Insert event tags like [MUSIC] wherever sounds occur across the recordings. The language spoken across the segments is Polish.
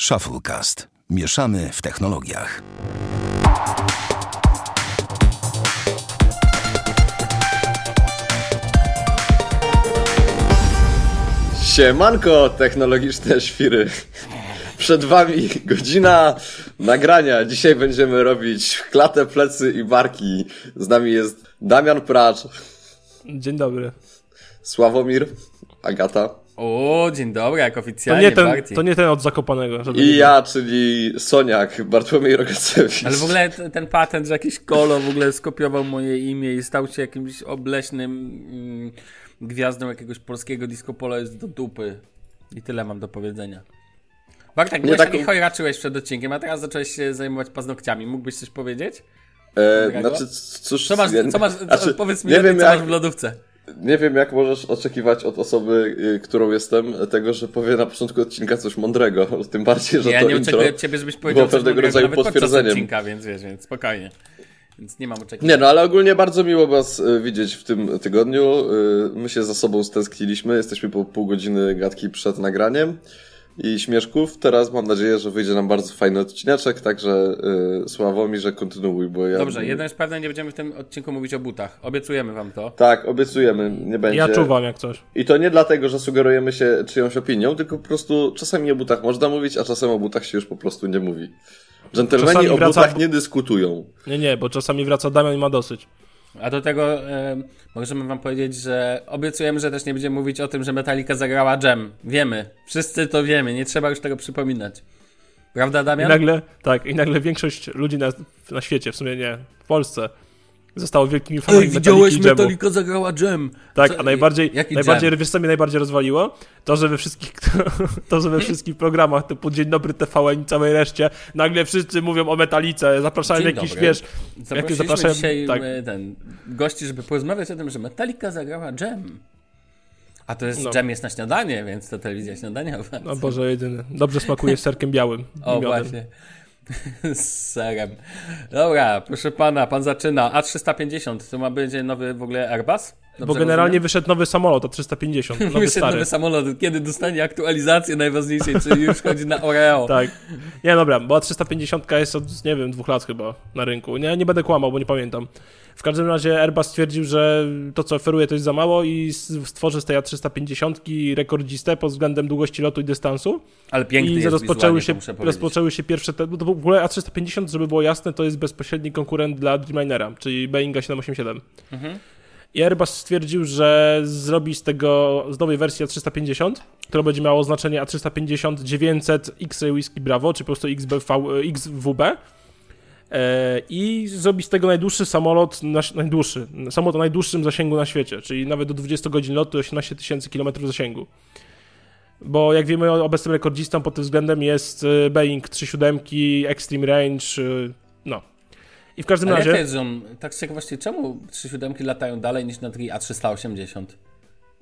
Shufflecast. Mieszamy w technologiach. Siemanko, technologiczne świry. Przed wami godzina nagrania. Dzisiaj będziemy robić klatę, plecy i barki. Z nami jest Damian Pracz, Dzień dobry. Sławomir, Agata O, dzień dobry, jak To oficjalnie nie, ten, bardziej. to nie ten od Zakopanego. żeby i nie ja, czyli Soniak, Bartłomiej Rogacewicz. Ale w ogóle ten patent, że jakiś kolo w ogóle skopiował moje imię i stał się jakimś obleśnym mm, gwiazdą jakiegoś polskiego disco polo jest do dupy. I tyle mam do powiedzenia. Bartek, byłeś taką- taki chojraczyłeś przed odcinkiem, a teraz zacząłeś się zajmować paznokciami. Mógłbyś coś powiedzieć? E, Dobrego? znaczy, cóż, Co masz, co masz znaczy, powiedz mi, nie lepiej, wiem, co jak, masz w lodówce. Nie wiem, jak możesz oczekiwać od osoby, y, którą jestem, tego, że powie na początku odcinka coś mądrego. [LAUGHS] Tym bardziej, że Ja to nie intro oczekuję od ciebie, żebyś powiedział coś pewnego rodzaju nawet potwierdzeniem. odcinka, więc wiesz, więc spokojnie. Więc nie mam oczekiwań. Nie, no ale ogólnie bardzo miło Was y, widzieć w tym tygodniu. Y, My się za sobą stęskniliśmy. Jesteśmy po pół godziny gadki przed nagraniem i śmieszków. Teraz mam nadzieję, że wyjdzie nam bardzo fajny odcineczek, także y, Sławomirze kontynuuj, bo ja... Dobrze, jeden jest pewny, nie będziemy w tym odcinku mówić o butach. Obiecujemy wam to. Tak, obiecujemy, nie będzie. Ja czuwam jak coś. I to nie dlatego, że sugerujemy się czyjąś opinią, tylko po prostu czasami o butach można mówić, a czasem o butach się już po prostu nie mówi. Dżentelmeni Czasami o wraca- butach nie dyskutują. Nie, nie, bo czasami wraca Damian i ma dosyć. A do tego e, możemy wam powiedzieć, że obiecujemy, że też nie będziemy mówić o tym, że Metallica zagrała Jam. Wiemy. Wszyscy to wiemy. Nie trzeba już tego przypominać. Prawda, I Damian? nagle, tak, i nagle większość ludzi na, na świecie, w sumie nie, w Polsce, zostało wielkimi fanami Metalliki i Jamu. zagrała Jam. Tak, Co- a najbardziej, jaki najbardziej Jam? wiesz co mnie najbardziej rozwaliło? To, że we wszystkich, [LAUGHS] to, że we wszystkich programach typu Dzień Dobry TVN i całej reszcie nagle wszyscy mówią o Metalice, zapraszają Dzień jakiś, dobry. wiesz, Zaprosiliśmy zapraszają, dzisiaj tak. e, ten, gości, żeby porozmawiać o tym, że Metallica zagrała Jam. A to jest, No. Jam jest na śniadanie, więc to telewizja śniadaniowa. No Boże jedyny. Dobrze smakuje z serkiem białym. O, miodem. właśnie. [LAUGHS] Z serem. Dobra, proszę pana, pan zaczyna. A350, to ma będzie nowy w ogóle Airbus? Bo generalnie rozumiem? wyszedł nowy samolot, a 350, nowy [LAUGHS] Wyszedł stary. nowy samolot. Kiedy dostanie aktualizację najważniejszej, czy już chodzi na Oreo? [LAUGHS] Tak. Nie, dobra, bo 350 jest od, nie wiem, dwóch lat chyba na rynku. Nie, nie będę kłamał, bo nie pamiętam. W każdym razie Airbus stwierdził, że to, co oferuje, to jest za mało i stworzy z tej A350 rekordzistę pod względem długości lotu i dystansu. Ale piękny I jest rozpoczęły się, rozpoczęły się pierwsze... Te, bo to w ogóle A350, żeby było jasne, to jest bezpośredni konkurent dla Dreamlinera, czyli Boeinga 787. Mhm. I Airbus stwierdził, że zrobi z tego, z nowej wersji A350, która będzie miała oznaczenie A350 900 X-Ray Whisky Bravo, czy po prostu XBV, e, XWB. E, I zrobi z tego najdłuższy samolot, najdłuższy, samolot o najdłuższym zasięgu na świecie, czyli nawet do 20 godzin lotu, 18 tysięcy kilometrów zasięgu. Bo jak wiemy, obecnym rekordzistą pod tym względem jest e, Boeing 37, Extreme Range, no. I w każdym Ale razie... tak z ciekawości, czemu 37 latają dalej niż na tej A380?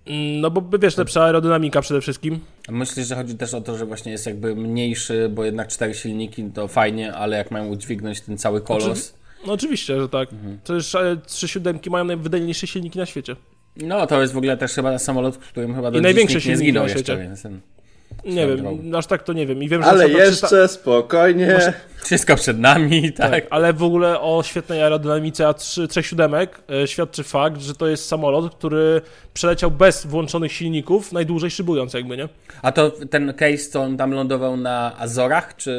Mm, No bo wiesz, lepsza aerodynamika przede wszystkim. Myślisz, że chodzi też o to, że właśnie jest jakby mniejszy, bo jednak cztery silniki to fajnie, ale jak mają udźwignąć ten cały kolos... No oczywiście, że tak. Mhm. Przecież trzy siódemki mają najwydajniejsze silniki na świecie. No, to jest w ogóle też chyba samolot, którym chyba do największe dziś nikt nie silniki zginął na jeszcze, świecie. więc ten, Nie wiem, drogą. aż tak to nie wiem. I wiem, że Ale są to 300 jeszcze spokojnie. wszystko przed nami, tak? Tak, ale w ogóle o świetnej aerodynamice A3 trzech siódemek e, świadczy fakt, że to jest samolot, który przeleciał bez włączonych silników, najdłużej szybując jakby, nie? A to ten case, co on tam lądował na Azorach, czy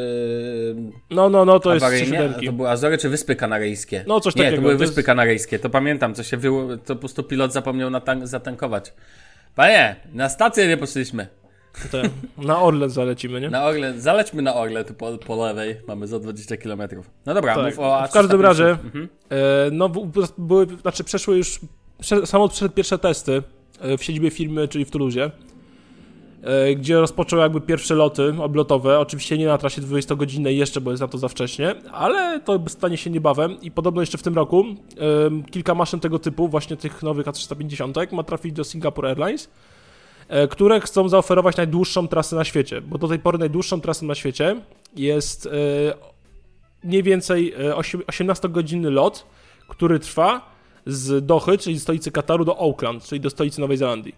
No, no, no, to jest awaryjnie? A siódemki. To były Azory, czy Wyspy Kanaryjskie? No, coś Nie, takiego. to były To Wyspy jest- Kanaryjskie, to pamiętam, co się wyło... to po prostu pilot zapomniał natank- zatankować. Panie, na stację nie poszliśmy. Te, na Orlen zalecimy, nie? Na Orlen, zalećmy na Orle, tu po, po lewej, mamy za 20 km. No dobra, Tak. mów o W każdym A350. razie, Mhm. E, no, były, znaczy przeszły już, samolot przeszedł pierwsze testy e, w siedzibie firmy, czyli w Toulouse, e, gdzie rozpoczął jakby pierwsze loty oblotowe, oczywiście nie na trasie 20-godzinnej jeszcze, bo jest na to za wcześnie, ale to stanie się niebawem i podobno jeszcze w tym roku e, kilka maszyn tego typu, właśnie tych nowych A350 ma trafić do Singapore Airlines, które chcą zaoferować najdłuższą trasę na świecie, bo do tej pory najdłuższą trasą na świecie jest e, mniej więcej e, osiem- 18-godzinny lot, który trwa z Dochy, czyli stolicy Kataru, do Auckland, czyli do stolicy Nowej Zelandii.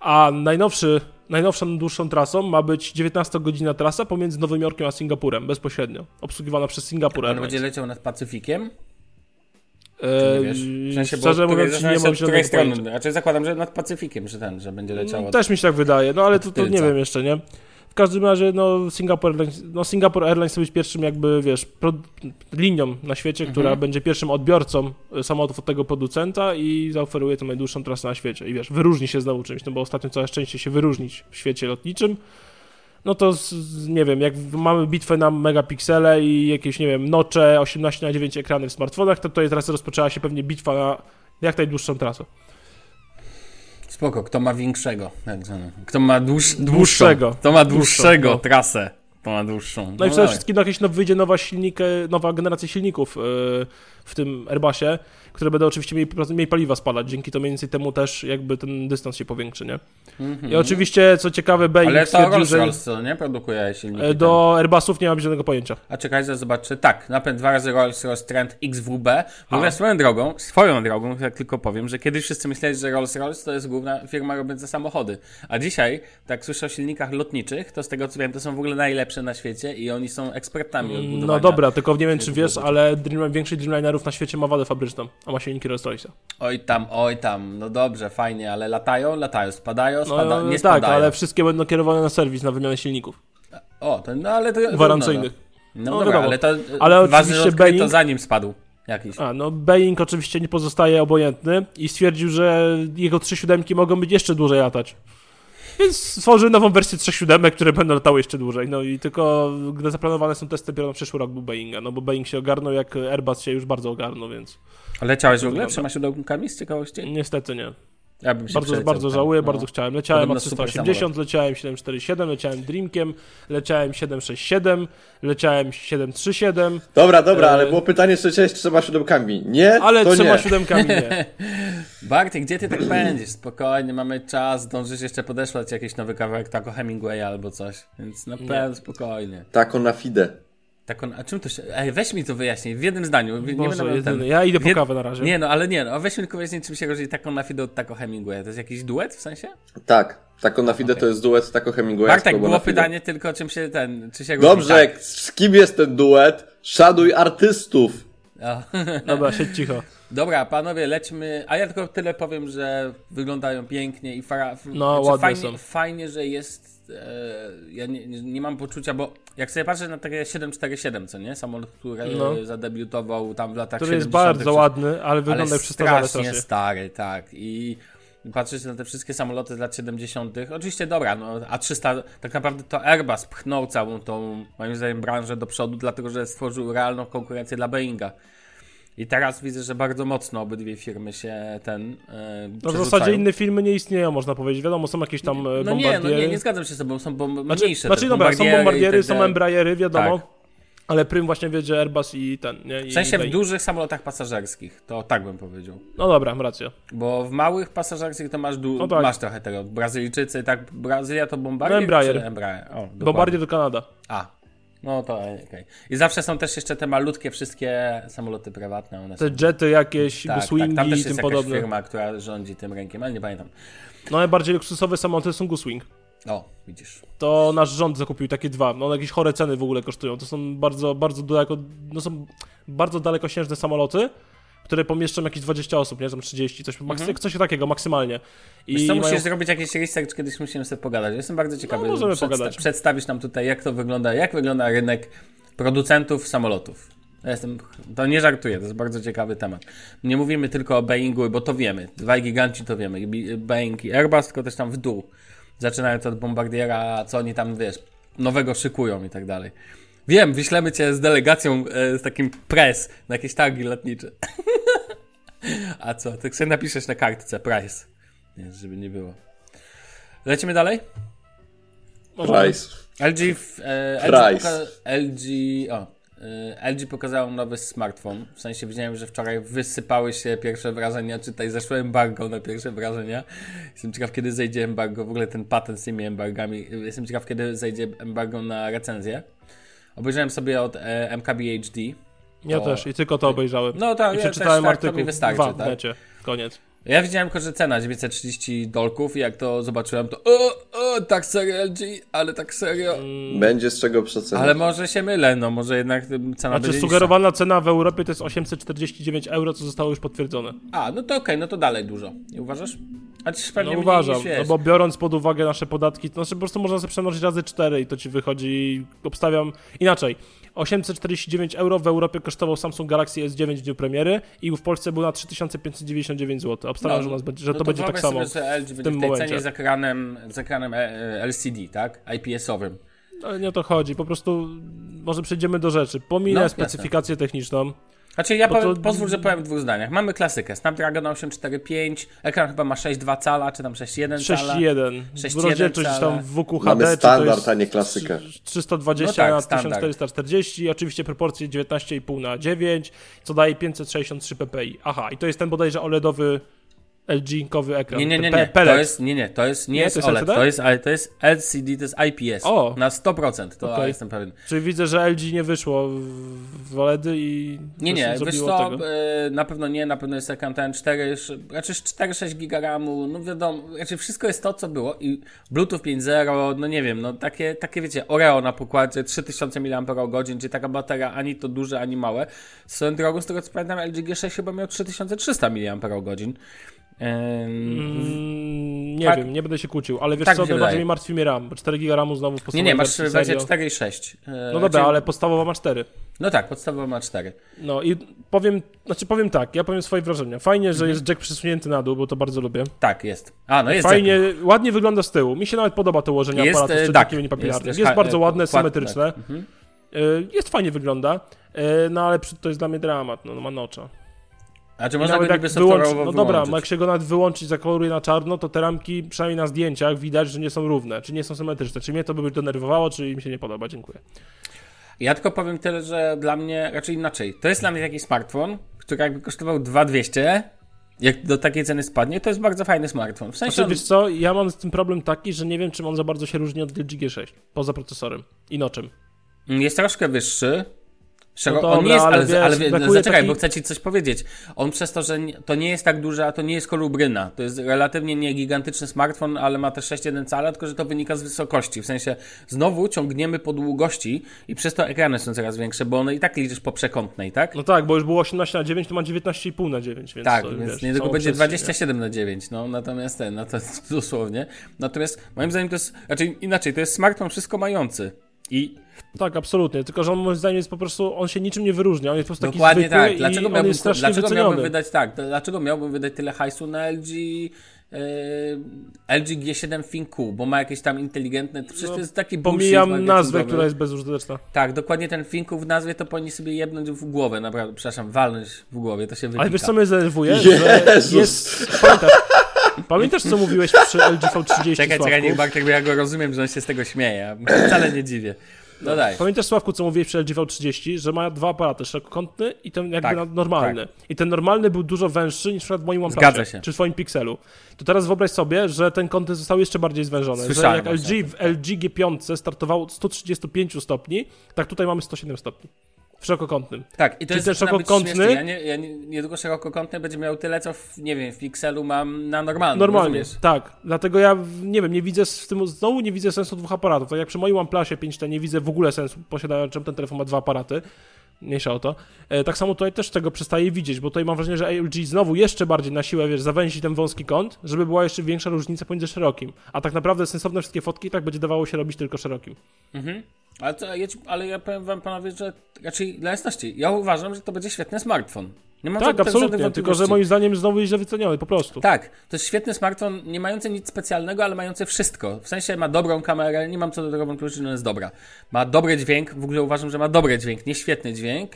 A najnowszy, najnowszą dłuższą trasą ma być 19-godzina trasa pomiędzy Nowym Jorkiem a Singapurem, bezpośrednio. Obsługiwana przez Singapur On Airlines. będzie leciał nad Pacyfikiem? Nie wiesz? W sensie, szczerze mówiąc, nie mam której pojęcia. strony. Raczej zakładam, że nad Pacyfikiem, że ten, że będzie leciał od... Też mi się tak wydaje, no ale to, to nie wiem jeszcze, nie? W każdym razie, no Singapore Airlines, no, Singapore Airlines być pierwszym jakby, wiesz, pro, linią na świecie, Mhm. która będzie pierwszym odbiorcą y, samolotów od tego producenta i zaoferuje tą najdłuższą trasę na świecie. I wiesz, wyróżni się znowu czymś, no bo ostatnio coraz częściej się wyróżnić w świecie lotniczym. No to, nie wiem, jak mamy bitwę na megapiksele i jakieś, nie wiem, nocze 18 na 9 ekrany w smartfonach, to tutaj teraz rozpoczęła się pewnie bitwa na jak najdłuższą trasę. Spoko, kto ma większego, tak zwane. Kto ma dłuż, dłuższego. Kto ma Dłuższą, dłuższego no. trasę. To ma dłuższą. No i dawaj. przede wszystkim no, jakieś no, wyjdzie nowa silnik, nowa generacja silników e, w tym Airbusie, które będą oczywiście mniej, mniej paliwa spalać. Dzięki to mniej więcej temu też jakby ten dystans się powiększy, nie? I oczywiście, co ciekawe, Boeing Mhm. Ale to Rolls że Royce, co nie? Produkuje silniki. e, ten. do Airbusów nie ma żadnego pojęcia. A czekaj, że zobaczę. Tak, napęd dwa razy Rolls Royce Trend XWB. A. swoją drogą, swoją drogą, jak tylko powiem, że kiedyś wszyscy myśleli, że Rolls Royce to jest główna firma robiąca samochody. A dzisiaj, tak słyszę o silnikach lotniczych, to z tego co wiem, to są w ogóle najlepsze na świecie i oni są ekspertami od budowania. No dobra, tylko nie wiem, czy wiesz, ale Dream, większość Dreamlinerów na świecie ma wadę fabryczną, a ma silniki Rolls Royce'a. Oj tam, oj tam, no dobrze, fajnie, ale latają, latają, spadają, No spada, nie tak, spadają. ale wszystkie będą kierowane na serwis, na wymianę silników O, to, no ale to... gwarancyjnych. No, No no dobra, wiadomo. ale to Ale oczywiście Boeing- zanim spadł jakiś. A, no Boeing oczywiście nie pozostaje obojętny i stwierdził, że jego trzy siódemki mogą być jeszcze dłużej latać. Więc stworzył nową wersję trzech siódemek, które będą latały jeszcze dłużej. No i tylko gdy zaplanowane są testy dopiero na przyszły rok był Boeinga, no bo Boeing się ogarnął, jak Airbus się już bardzo ogarnął, więc Leciałeś w ogóle wygląda. trzema siódemkami z ciekawości? niestety nie. Ja bym się Bardzo, przeleciał bardzo żałuję, no. bardzo chciałem. Leciałem Podobno super A380, leciałem 747, leciałem Dreamkiem, leciałem 767, leciałem 737, Dobra, dobra, E, ale było pytanie, czy leciałeś trzema siódemkami. Nie, ale to trzema nie. siódemkami nie. [LAUGHS] Bartek, gdzie ty tak będziesz? Spokojnie, mamy czas, zdążysz jeszcze podeszłać jakiś nowy kawałek tako Hemingwaya albo coś, więc na pewno spokojnie. Tako na fide. Tak on, a czym to się... Ej, weź mi to wyjaśnij, w jednym zdaniu. Nie Boże, będę jedyny. Ja idę w po kawę na razie. Nie no, ale nie no, a weź mi tylko wyjaśnij, czym się różni tako na Fido od tako Hemingwaya. To jest jakiś duet w sensie? Tak, tako na fide Okej. to jest duet Tako Hemingwaya Bartek, Kogo było pytanie tylko, czym się ten, czy się różni. Dobrze, Tak. z kim jest ten duet? Szanuj artystów. O. [LAUGHS] Dobra, siedź cicho. Dobra, panowie, lećmy. A ja tylko tyle powiem, że wyglądają pięknie i fara... No, znaczy, ładne fajnie, są. Fajnie, że jest. E, ja nie, nie, mam poczucia, bo jak sobie patrzę na takie 747, co nie? Samolot, który No. e, zadebiutował tam w latach Który jest 70. bardzo ładny, ale wygląda ale strasznie strasznie. stary, tak. I patrzeć na te wszystkie samoloty z lat 70. Oczywiście dobra, no A300 tak naprawdę to Airbus pchnął całą tą, moim zdaniem, branżę do przodu, dlatego że stworzył realną konkurencję dla Boeinga. I teraz widzę, że bardzo mocno obydwie firmy się ten. E, No w zasadzie inne filmy nie istnieją, można powiedzieć. Wiadomo, są jakieś tam e, No nie, bombardiery. no nie, nie zgadzam się z tobą, są bom- Znaczy, mniejsze znaczy dobra, są i bombardiery, są. Embraery, wiadomo. Tak. Ale prym właśnie wiedzie Airbus i ten, nie? I W sensie w dużych samolotach pasażerskich, to tak bym powiedział. No dobra, racja. Bo w małych pasażerskich to masz, du- No tak. masz trochę tego. Brazylijczycy, tak, Brazylia to Bombardier? No, Embraer. Embraer? O. Bombardier do Kanada. A, no to okej. I zawsze są też jeszcze te malutkie wszystkie samoloty prywatne. One Te są... jety jakieś, tak, Swingi tak, tam też i tym jest jakaś podobne. firma, która rządzi tym rynkiem, ale nie pamiętam. No najbardziej luksusowe samoloty są Goosewing. O, widzisz. To nasz rząd zakupił takie dwa. No jakieś chore ceny w ogóle kosztują. To są bardzo, bardzo daleko, no są bardzo dalekosiężne samoloty, które pomieszczą jakieś 20 osób, nie? Tam 30, coś, maksy, coś takiego maksymalnie. Mhm. Wiesz co, mają- musisz zrobić jakiś research, kiedyś musimy sobie pogadać. Jestem bardzo ciekawy. No, możemy Przedsta- pogadać. Przedstawisz nam tutaj, jak to wygląda, jak wygląda rynek producentów samolotów. Ja jestem, to nie żartuję, to jest bardzo ciekawy temat. Nie mówimy tylko o Boeingu, bo to wiemy. Dwaj giganci to wiemy. I Boeing i Airbus, tylko też tam w dół. Zaczynając od Bombardiera, co oni tam, wiesz, nowego szykują i tak dalej. Wiem, wyślemy cię z delegacją, e, z takim press na jakieś targi lotnicze. [LAUGHS] A co? Tak sobie napiszesz na kartce price. Nie, żeby nie było. Lecimy dalej? Price. LG, e, LG, Price. poka- LG, o, e, LG pokazało nowy smartfon. W sensie widziałem, że wczoraj wysypały się pierwsze wrażenia, czy tutaj zeszło embargo na pierwsze wrażenia. Jestem ciekaw, kiedy zejdzie embargo, w ogóle ten patent z tymi embargami. Jestem ciekaw, kiedy zejdzie embargo na recenzję. Obejrzałem sobie od e, MKBHD. Ja to- też i tylko to obejrzałem. No tak, I ja przeczytałem też, tak, to artykuł. mi wystarczy, Dwa w tak? necie. Koniec. Ja widziałem tylko, że cena 930 dolków i jak to zobaczyłem, to o, o, tak serio LG, ale tak serio. Będzie z czego przecenić. Ale może się mylę, no może jednak cena Znaczy będzie sugerowana cena w Europie to jest 849 euro, co zostało już potwierdzone. A, no to okej, no to dalej dużo. Nie uważasz? No uważam, no bo biorąc pod uwagę nasze podatki, to znaczy po prostu można sobie przemnożyć razy 4 i to ci wychodzi, obstawiam inaczej. 849 euro w Europie kosztował Samsung Galaxy S9 w dniu premiery i w Polsce był na 3599 zł. Obstawiam, No, że, nas będzie, że no to będzie tak samo. Sobie, LG będzie tym w tej momencie. cenie z ekranem, z ekranem e, LCD, tak? IPS-owym. Ale nie o to chodzi, po prostu może przejdziemy do rzeczy. Pominę No, jasne. specyfikację techniczną. Znaczy ja powiem, to- pozwól, że powiem w dwóch zdaniach. Mamy klasykę, Snapdragon 845, ekran chyba ma 6,2 cala, czy tam 6,1 cala. 6.1. 6.1 Rozdzielczość cala. tam w WQHD, Mamy czy to standard, jest a nie klasykę. 320 No tak, na standard. 1440, oczywiście proporcje 19,5 na 9, co daje 563 ppi. Aha, i to jest ten bodajże OLEDowy LG-kowy ekran. Nie, nie, nie, nie. To jest, nie, nie, to jest, nie, Nie, jest to jest OLED, LCD? to jest, ale to jest LCD, to jest IPS. O! Na 100%, to Okej. jestem pewien. Czyli widzę, że LG nie wyszło w, OLEDy i Nie, nie, wiesz co, tego. e, na pewno nie, na pewno jest ekran ten 4, raczej 4-6 giga RAMu, no wiadomo, raczej wszystko jest to, co było i Bluetooth 5.0, no nie wiem, no takie, takie wiecie, Oreo na pokładzie, 3000 mAh, gdzie taka bateria ani to duże, ani małe. Swoją drogą, z tego co pamiętam, LG G6 chyba miał 3300 mAh. Mm, nie tak- wiem, nie będę się kłócił, ale wiesz tak co, najbardziej mnie martwi mnie RAM, bo 4 GB RAMu znowu w nie, podstawowej nie, masz wersji, wersję serio. 4.6. E, No dobra, ale podstawowa ma 4. No tak, podstawowa ma 4. No i powiem, znaczy powiem tak, ja powiem swoje wrażenia. Fajnie, Mhm. że jest jack przesunięty na dół, bo to bardzo lubię. Tak, jest. A, no jest Fajnie, ładnie wygląda z tyłu. Mi się nawet podoba to ułożenie Jest, aparatu e, z tak. takimi Jest też Jest, ha- bardzo e, ładne, kład- symetryczne. tak. Mhm. Jest fajnie wygląda, no ale to jest dla mnie dramat, no, no ma nocza. A czy można go niby jak wyłączy, software'owo no dobra, wyłączyć? jak się go nawet wyłączyć, zakoloruje na czarno, to te ramki, przynajmniej na zdjęciach, widać, że nie są równe, czy nie są symetryczne. Czy mnie to by denerwowało, czy mi się nie podoba. Dziękuję. Ja tylko powiem tyle, że dla mnie, raczej inaczej. To jest dla mnie taki smartfon, który jakby kosztował 2200, jak do takiej ceny spadnie, to jest bardzo fajny smartfon. W sensie Znaczy, on, wiesz co, ja mam z tym problem taki, że nie wiem, czym on za bardzo się różni od LG G6, poza procesorem i noczem. jest troszkę wyższy. Szeroko, No on nie jest, ale ale, wiesz, ale, wie- zaczekaj, taki- bo chcę ci coś powiedzieć. On przez to, że to nie jest tak duże, a to nie jest kolubryna. To jest relatywnie nie gigantyczny smartfon, ale ma też 6,1 cala, tylko że to wynika z wysokości. W sensie znowu ciągniemy po długości i przez to ekrany są coraz większe, bo one i tak liczysz po przekątnej, tak? No tak, bo już było 18 na 9, to ma 19,5 na 9, więc Tak, to, więc wiesz, niedługo całą będzie przestrzeń, 27 na 9, no natomiast ten, no to [LAUGHS] dosłownie. Natomiast moim zdaniem to jest, raczej inaczej, to jest smartfon wszystko mający. I? Tak, absolutnie, tylko że on moim zdaniem jest po prostu, on się niczym nie wyróżnia, on jest po prostu taki dokładnie zwykły tak. Dlaczego on miałbym, dlaczego wyceniony. miałbym wydać tak? Dlaczego miałbym wydać tyle hajsu na LG yy, LG G7 ThinQ, bo ma jakieś tam inteligentne, przecież to jest taki Pomijam nazwę, która jest bezużyteczna. Tak, dokładnie ten ThinQ w nazwie to powinni sobie jebnąć w głowę, naprawdę, przepraszam, walnąć w głowie, to się wypika. Ale wiesz co mnie denerwuje? Jezus. Jest... Pamiętasz, pamiętasz co mówiłeś przy LG V30, Czekaj, czekaj, niech? Bartek, bo ja go rozumiem, że on się z tego śmieje. Ja wcale nie dziwię. No daj. Pamiętasz Sławku, co mówiłeś przy LG V30, że ma dwa aparaty, szerokokątny i ten jakby Tak, normalny. I ten normalny był dużo węższy niż w moim OnePlusie, czy w twoim Pixelu. To teraz wyobraź sobie, że ten kąty zostały jeszcze bardziej zwężone. Słyszałem że jak LG w LG G5 startowało od 135 stopni, tak tutaj mamy 107 stopni. W szerokokątnym. Tak, i to Czyli jest ten szerokokątny-. Ja, nie, ja nie, niedługo szerokokątny będzie miał tyle, co w, nie wiem, w Pixelu mam na normalnym. Normalnie, rozumiesz? tak. Dlatego ja, nie wiem, nie widzę w tym, znowu nie widzę sensu dwóch aparatów. Tak jak przy moim OnePlusie 5T nie widzę w ogóle sensu, posiadając czym ten telefon ma dwa aparaty. Mniejsza o to. E, tak samo tutaj też tego przestaję widzieć, bo tutaj mam wrażenie, że LG znowu jeszcze bardziej na siłę, wiesz, zawęzi ten wąski kąt, żeby była jeszcze większa różnica pomiędzy szerokim. A tak naprawdę sensowne wszystkie fotki tak będzie dawało się robić tylko szerokim. Mhm. Ale, to, ja ci, ale ja powiem wam panowie, że raczej dla jasności, ja uważam, że to będzie świetny smartfon. Nie mam Tak, absolutnie. Tylko, że moim zdaniem znowu jest źle wyceniony, po prostu. Tak, to jest świetny smartfon, nie mający nic specjalnego, ale mający wszystko. W sensie ma dobrą kamerę, nie mam co do tego wątpliwości, że ona jest dobra. Ma dobry dźwięk, w ogóle uważam, że ma dobry dźwięk, nie świetny dźwięk.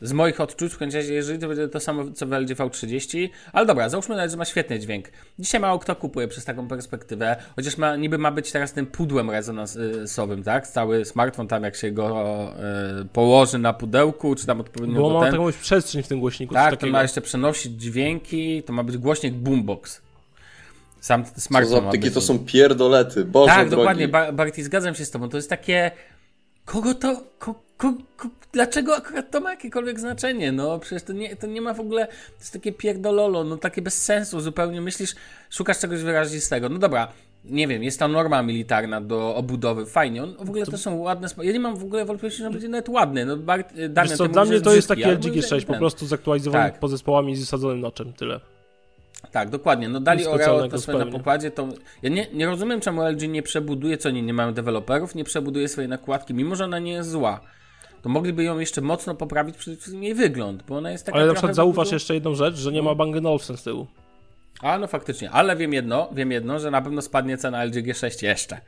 Z moich odczuć, w końcu, jeżeli to będzie to samo co w LG V30, ale dobra, załóżmy nawet, że ma świetny dźwięk. Dzisiaj mało kto kupuje przez taką perspektywę, chociaż ma, niby ma być teraz tym pudłem rezonansowym, tak? Cały smartfon tam, jak się go e, położy na pudełku, czy tam odpowiednio Bo ma ten... taką jakąś przestrzeń w tym głośniku. Tak, to ma jeszcze przenosić dźwięki, to ma być głośnik boombox. Sam Co smartfon za ma optyki być. to są pierdolety, boże Tak, drogi. dokładnie, Ba- Barty, zgadzam się z tobą. To jest takie... Kogo to... Ko... dlaczego akurat to ma jakiekolwiek znaczenie? No przecież to nie, to nie ma w ogóle, to jest takie pierdololo, no takie bez sensu zupełnie. Myślisz, szukasz czegoś wyrazistego. No dobra, nie wiem, jest ta norma militarna do obudowy, fajnie. On, w ogóle to, są ładne. Ja nie mam w ogóle wątpliwości, że będzie nawet ładny. No, Bart, Damian, co, dla mnie to jest taki LG 6 po prostu zaktualizowany Tak. podzespołami z zasadzonym noczem, tyle. Tak, dokładnie. No dali Oreo to sobie na pokładzie, to ja nie, nie rozumiem czemu LG nie przebuduje, co nie, nie mają deweloperów, nie przebuduje swojej nakładki, mimo że ona nie jest zła. To mogliby ją jeszcze mocno poprawić, wszystkim jej wygląd, bo ona jest taka Ale na przykład zauważ jeszcze jedną rzecz, że nie ma Bang Olufsen z tyłu. A no faktycznie, ale wiem jedno, wiem jedno, że na pewno spadnie cena LG G6 jeszcze.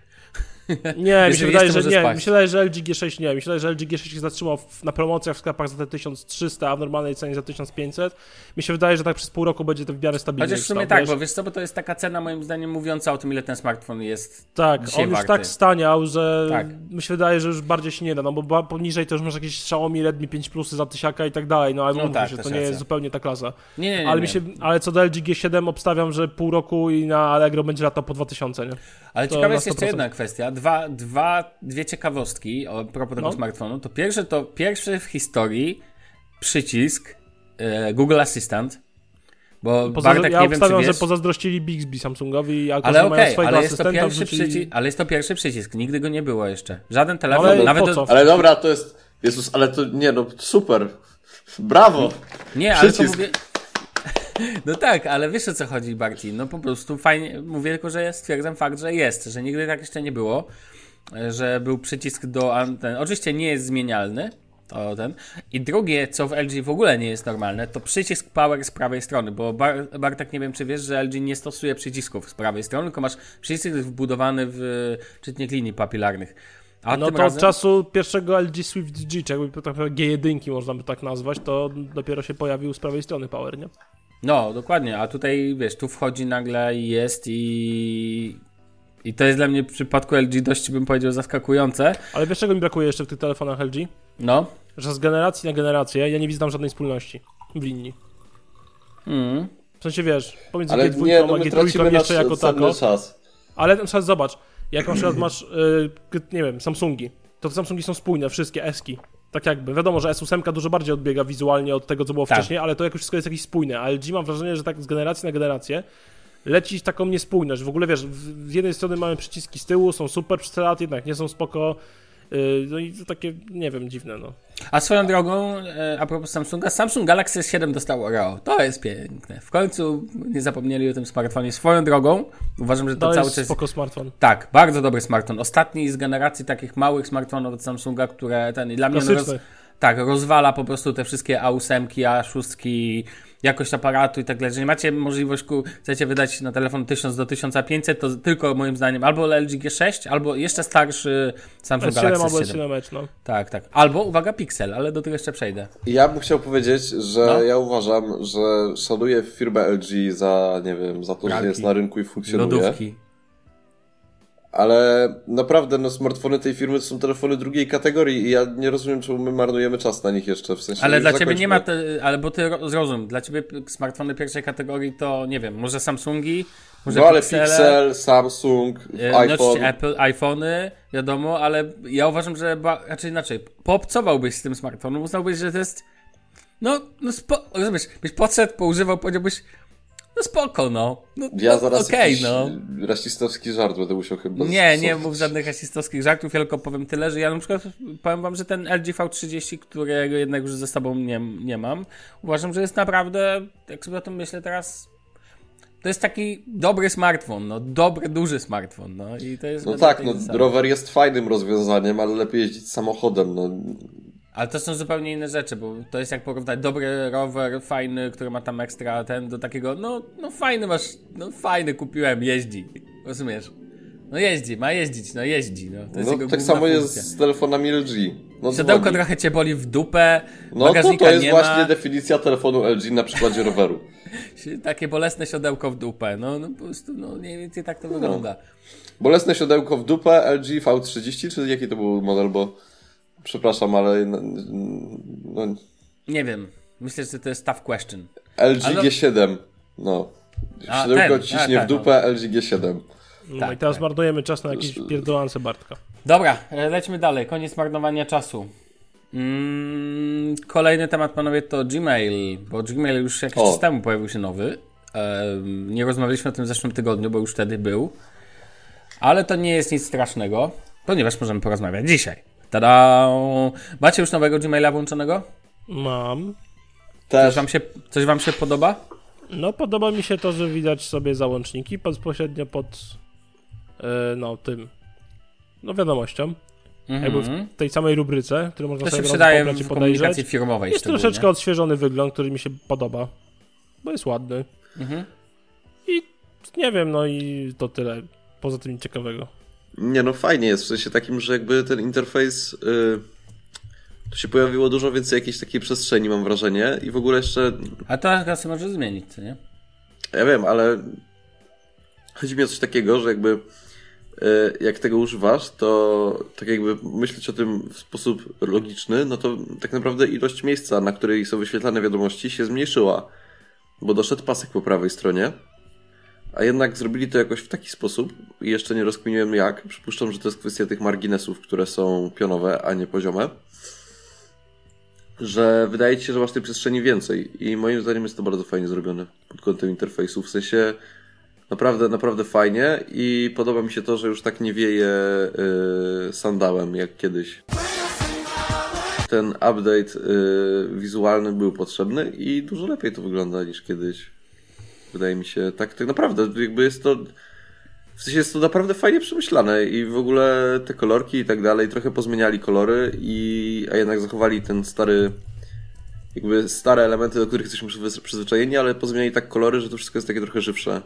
[LAUGHS] Nie, mi się wydaje, że nie. Mi się wydaje, że LG G6 nie. Mi się wydaje, że LG G6 się zatrzymał w, na promocjach w sklepach za te 1300, a w normalnej cenie za 1500. Mi się wydaje, że tak przez pół roku będzie to w miarę stabilnie. Chociaż w sumie tak, wiesz? bo wiesz co, bo to jest taka cena moim zdaniem mówiąca o tym, ile ten smartfon jest Tak, on już warty. tak staniał, że Tak. mi się wydaje, że już bardziej się nie da, no bo poniżej to już masz jakieś Xiaomi Redmi 5 Plusy za tysiaka i tak dalej, no ale No tak, się, to nie racja. jest zupełnie ta klasa. Nie, nie, nie. ale, mi się, ale co do LG G7 obstawiam, że pół roku i na Allegro będzie latał po 2000, nie? Ale To ciekawa jest jeszcze 100%. jedna kwestia. Dwa, dwa, dwie ciekawostki o propos tego No. smartfonu. To pierwsze to pierwszy w historii przycisk e, Google Assistant. Bo Poza, Bartek, ja nie wiem czy wiesz, że pozazdrościli Bixby Samsungowi, jako ale że mają okej, swojego ale jest to pierwszy wrzucili- przycisk, ale jest to pierwszy przycisk. Nigdy go nie było jeszcze. Żaden telefon, Ale nawet po do- co? Ale dobra, to jest... Jezus, ale to nie, no super. Brawo. Nie, ale to Przycisk. mówię. No tak, ale wiesz o co chodzi, Barti. No po prostu fajnie, mówię tylko, że stwierdzam fakt, że jest, że nigdy tak jeszcze nie było, że był przycisk do anten. Oczywiście nie jest zmienialny, to ten. I drugie, co w LG w ogóle nie jest normalne, to przycisk power z prawej strony, bo Bar Bartek, nie wiem czy wiesz, że LG nie stosuje przycisków z prawej strony, tylko masz przycisk wbudowany w czytnik linii papilarnych. A No to razem... od czasu pierwszego LG Swift G, czy jakby tak naprawdę G1 można by tak nazwać, to dopiero się pojawił z prawej strony Power, nie? No, dokładnie, a tutaj wiesz, tu wchodzi nagle i jest i. I to jest dla mnie w przypadku LG dość, bym powiedział, zaskakujące. Ale wiesz czego mi brakuje jeszcze w tych telefonach LG? No. Że z generacji na generację ja nie widzę tam żadnej spójności w linii. Mm. W sensie wiesz, pomiędzy Ale G2 nie, a no my G3 tracimy jeszcze jako tako. czas. Ale na przykład zobacz, jak na przykład masz, yy, nie wiem, Samsungi, to te Samsungi są spójne, wszystkie Eski. Tak jakby. Wiadomo, że S8 dużo bardziej odbiega wizualnie od tego, co było Tak. wcześniej, ale to jakoś wszystko jest jakieś spójne. A LG mam wrażenie, że tak z generacji na generację leci taką niespójność. W ogóle wiesz, z jednej strony mamy przyciski z tyłu, są super przez lat, jednak nie są spoko. Yy, no i to takie, nie wiem, dziwne, no. A swoją drogą, e, a propos Samsunga, Samsung Galaxy S7 dostał Oreo. To jest piękne. W końcu nie zapomnieli o tym smartfonie. Swoją drogą, uważam, że to, To cały jest czas. spoko smartfon. Tak, bardzo dobry smartfon. Ostatni z generacji takich małych smartfonów od Samsunga, które ten. I dla mnie roz, tak, rozwala po prostu te wszystkie A8, A6, jakość aparatu i tak dalej. Jeżeli macie możliwość, ku, chcecie wydać na telefon 1000 do 1500, to tylko moim zdaniem albo LG G6, albo jeszcze starszy Samsung S7 Galaxy albo S7. S7 Edge, no. Tak, tak. Albo, uwaga, Pixel, ale do tego jeszcze przejdę. Ja bym chciał powiedzieć, że No. ja uważam, że szanuję firmę LG za, nie wiem, za to, że jest na rynku i funkcjonuje. Lodówki. Ale naprawdę, no smartfony tej firmy to są telefony drugiej kategorii i ja nie rozumiem, czemu my marnujemy czas na nich jeszcze, w sensie... Ale dla ciebie zakończmy. nie ma, te, ale bo ty ro- zrozum, dla ciebie smartfony pierwszej kategorii to, nie wiem, może Samsungi, może No ale Pixele, Pixel, Samsung, e, no iPhone... oczywiście Apple, iPhony, wiadomo, ale ja uważam, że ba, raczej inaczej, poobcowałbyś z tym smartfonem, uznałbyś, że to jest, no, no spo, rozumiesz, byś podszedł, poużywał, powiedziałbyś, no spoko, no, no, Ja no, zaraz jakiś no. rasistowski żart będę musiał chyba... Nie, nie mów żadnych rasistowskich żartów, ja tylko powiem tyle, że ja na przykład powiem wam, że ten LG V30, którego jednak już ze sobą nie, nie mam, uważam, że jest naprawdę, jak sobie o tym myślę teraz, to jest taki dobry smartfon, no, dobry, duży smartfon, no. I to jest... No tak, no rower jest fajnym rozwiązaniem, ale lepiej jeździć samochodem, no. Ale to są zupełnie inne rzeczy, bo to jest jak porównać dobry rower, fajny, który ma tam ekstra ten, do takiego, no, no fajny masz, no fajny kupiłem, jeździ, rozumiesz? No jeździ, ma jeździć, no jeździ, no. To jest no jego tak samo funkcja. jest z telefonami LG. No Siodełko dzwoni. trochę cię boli w dupę, No to to jest nie właśnie ma, definicja telefonu LG na przykładzie roweru. [LAUGHS] takie bolesne siodełko w dupę, no, no po prostu, no mniej więcej tak to wygląda. Bolesne siodełko w dupę, LG V30, czy jaki to był model, bo przepraszam, ale no, no, Nie wiem, myślę, że to jest tough question. LG Ale- G7, no. Ten, ciśnie a, tak, w dupę, LG G7. no Tak, i teraz tak. marnujemy czas na jakieś pierdolance Bartka. Dobra, e, lećmy dalej, koniec marnowania czasu. Mm, kolejny temat, panowie, to Gmail, bo Gmail już jakiś O. czas temu pojawił się nowy. Em, nie rozmawialiśmy o tym w zeszłym tygodniu, bo już wtedy był. Ale to nie jest nic strasznego, ponieważ możemy porozmawiać dzisiaj. Tada! Macie już nowego Gmaila włączonego? Mam. Coś wam się, coś wam się podoba? No, podoba mi się to, że widać sobie załączniki bezpośrednio pod e, no, tym, no wiadomością. Jakby Mhm. w tej samej rubryce, którą można To się sobie przydaje rozpoznać i w komunikacji firmowej Jest troszeczkę odświeżony wygląd, który mi się podoba, bo jest ładny. Mhm. I nie wiem, no i to tyle. Poza tym nic ciekawego. Nie no, fajnie jest, w sensie takim, że jakby ten interfejs... Y... Tu się pojawiło dużo więcej jakiejś takiej przestrzeni, mam wrażenie. I w ogóle jeszcze A to teraz może zmienić, co nie? Ja wiem, ale chodzi mi o coś takiego, że jakby e, jak tego używasz, to tak jakby myśleć o tym w sposób logiczny, no to tak naprawdę ilość miejsca, na której są wyświetlane wiadomości się zmniejszyła, bo doszedł pasek po prawej stronie, a jednak zrobili to jakoś w taki sposób i jeszcze nie rozkminiłem jak. Przypuszczam, że to jest kwestia tych marginesów, które są pionowe, a nie poziome. Że wydaje ci się, że masz tej przestrzeni więcej i moim zdaniem jest to bardzo fajnie zrobione pod kątem interfejsu. W sensie naprawdę, naprawdę fajnie i podoba mi się to, że już tak nie wieje yy, sandałem jak kiedyś. Ten update yy, wizualny był potrzebny i dużo lepiej to wygląda niż kiedyś. Wydaje mi się, tak, tak naprawdę, jakby jest to. W sensie jest to naprawdę fajnie przemyślane i w ogóle te kolorki i tak dalej, trochę pozmieniali kolory, i, a jednak zachowali ten stary, jakby stare elementy, do których jesteśmy przyzwy- przyzwyczajeni, ale pozmieniali tak kolory, że to wszystko jest takie trochę żywsze.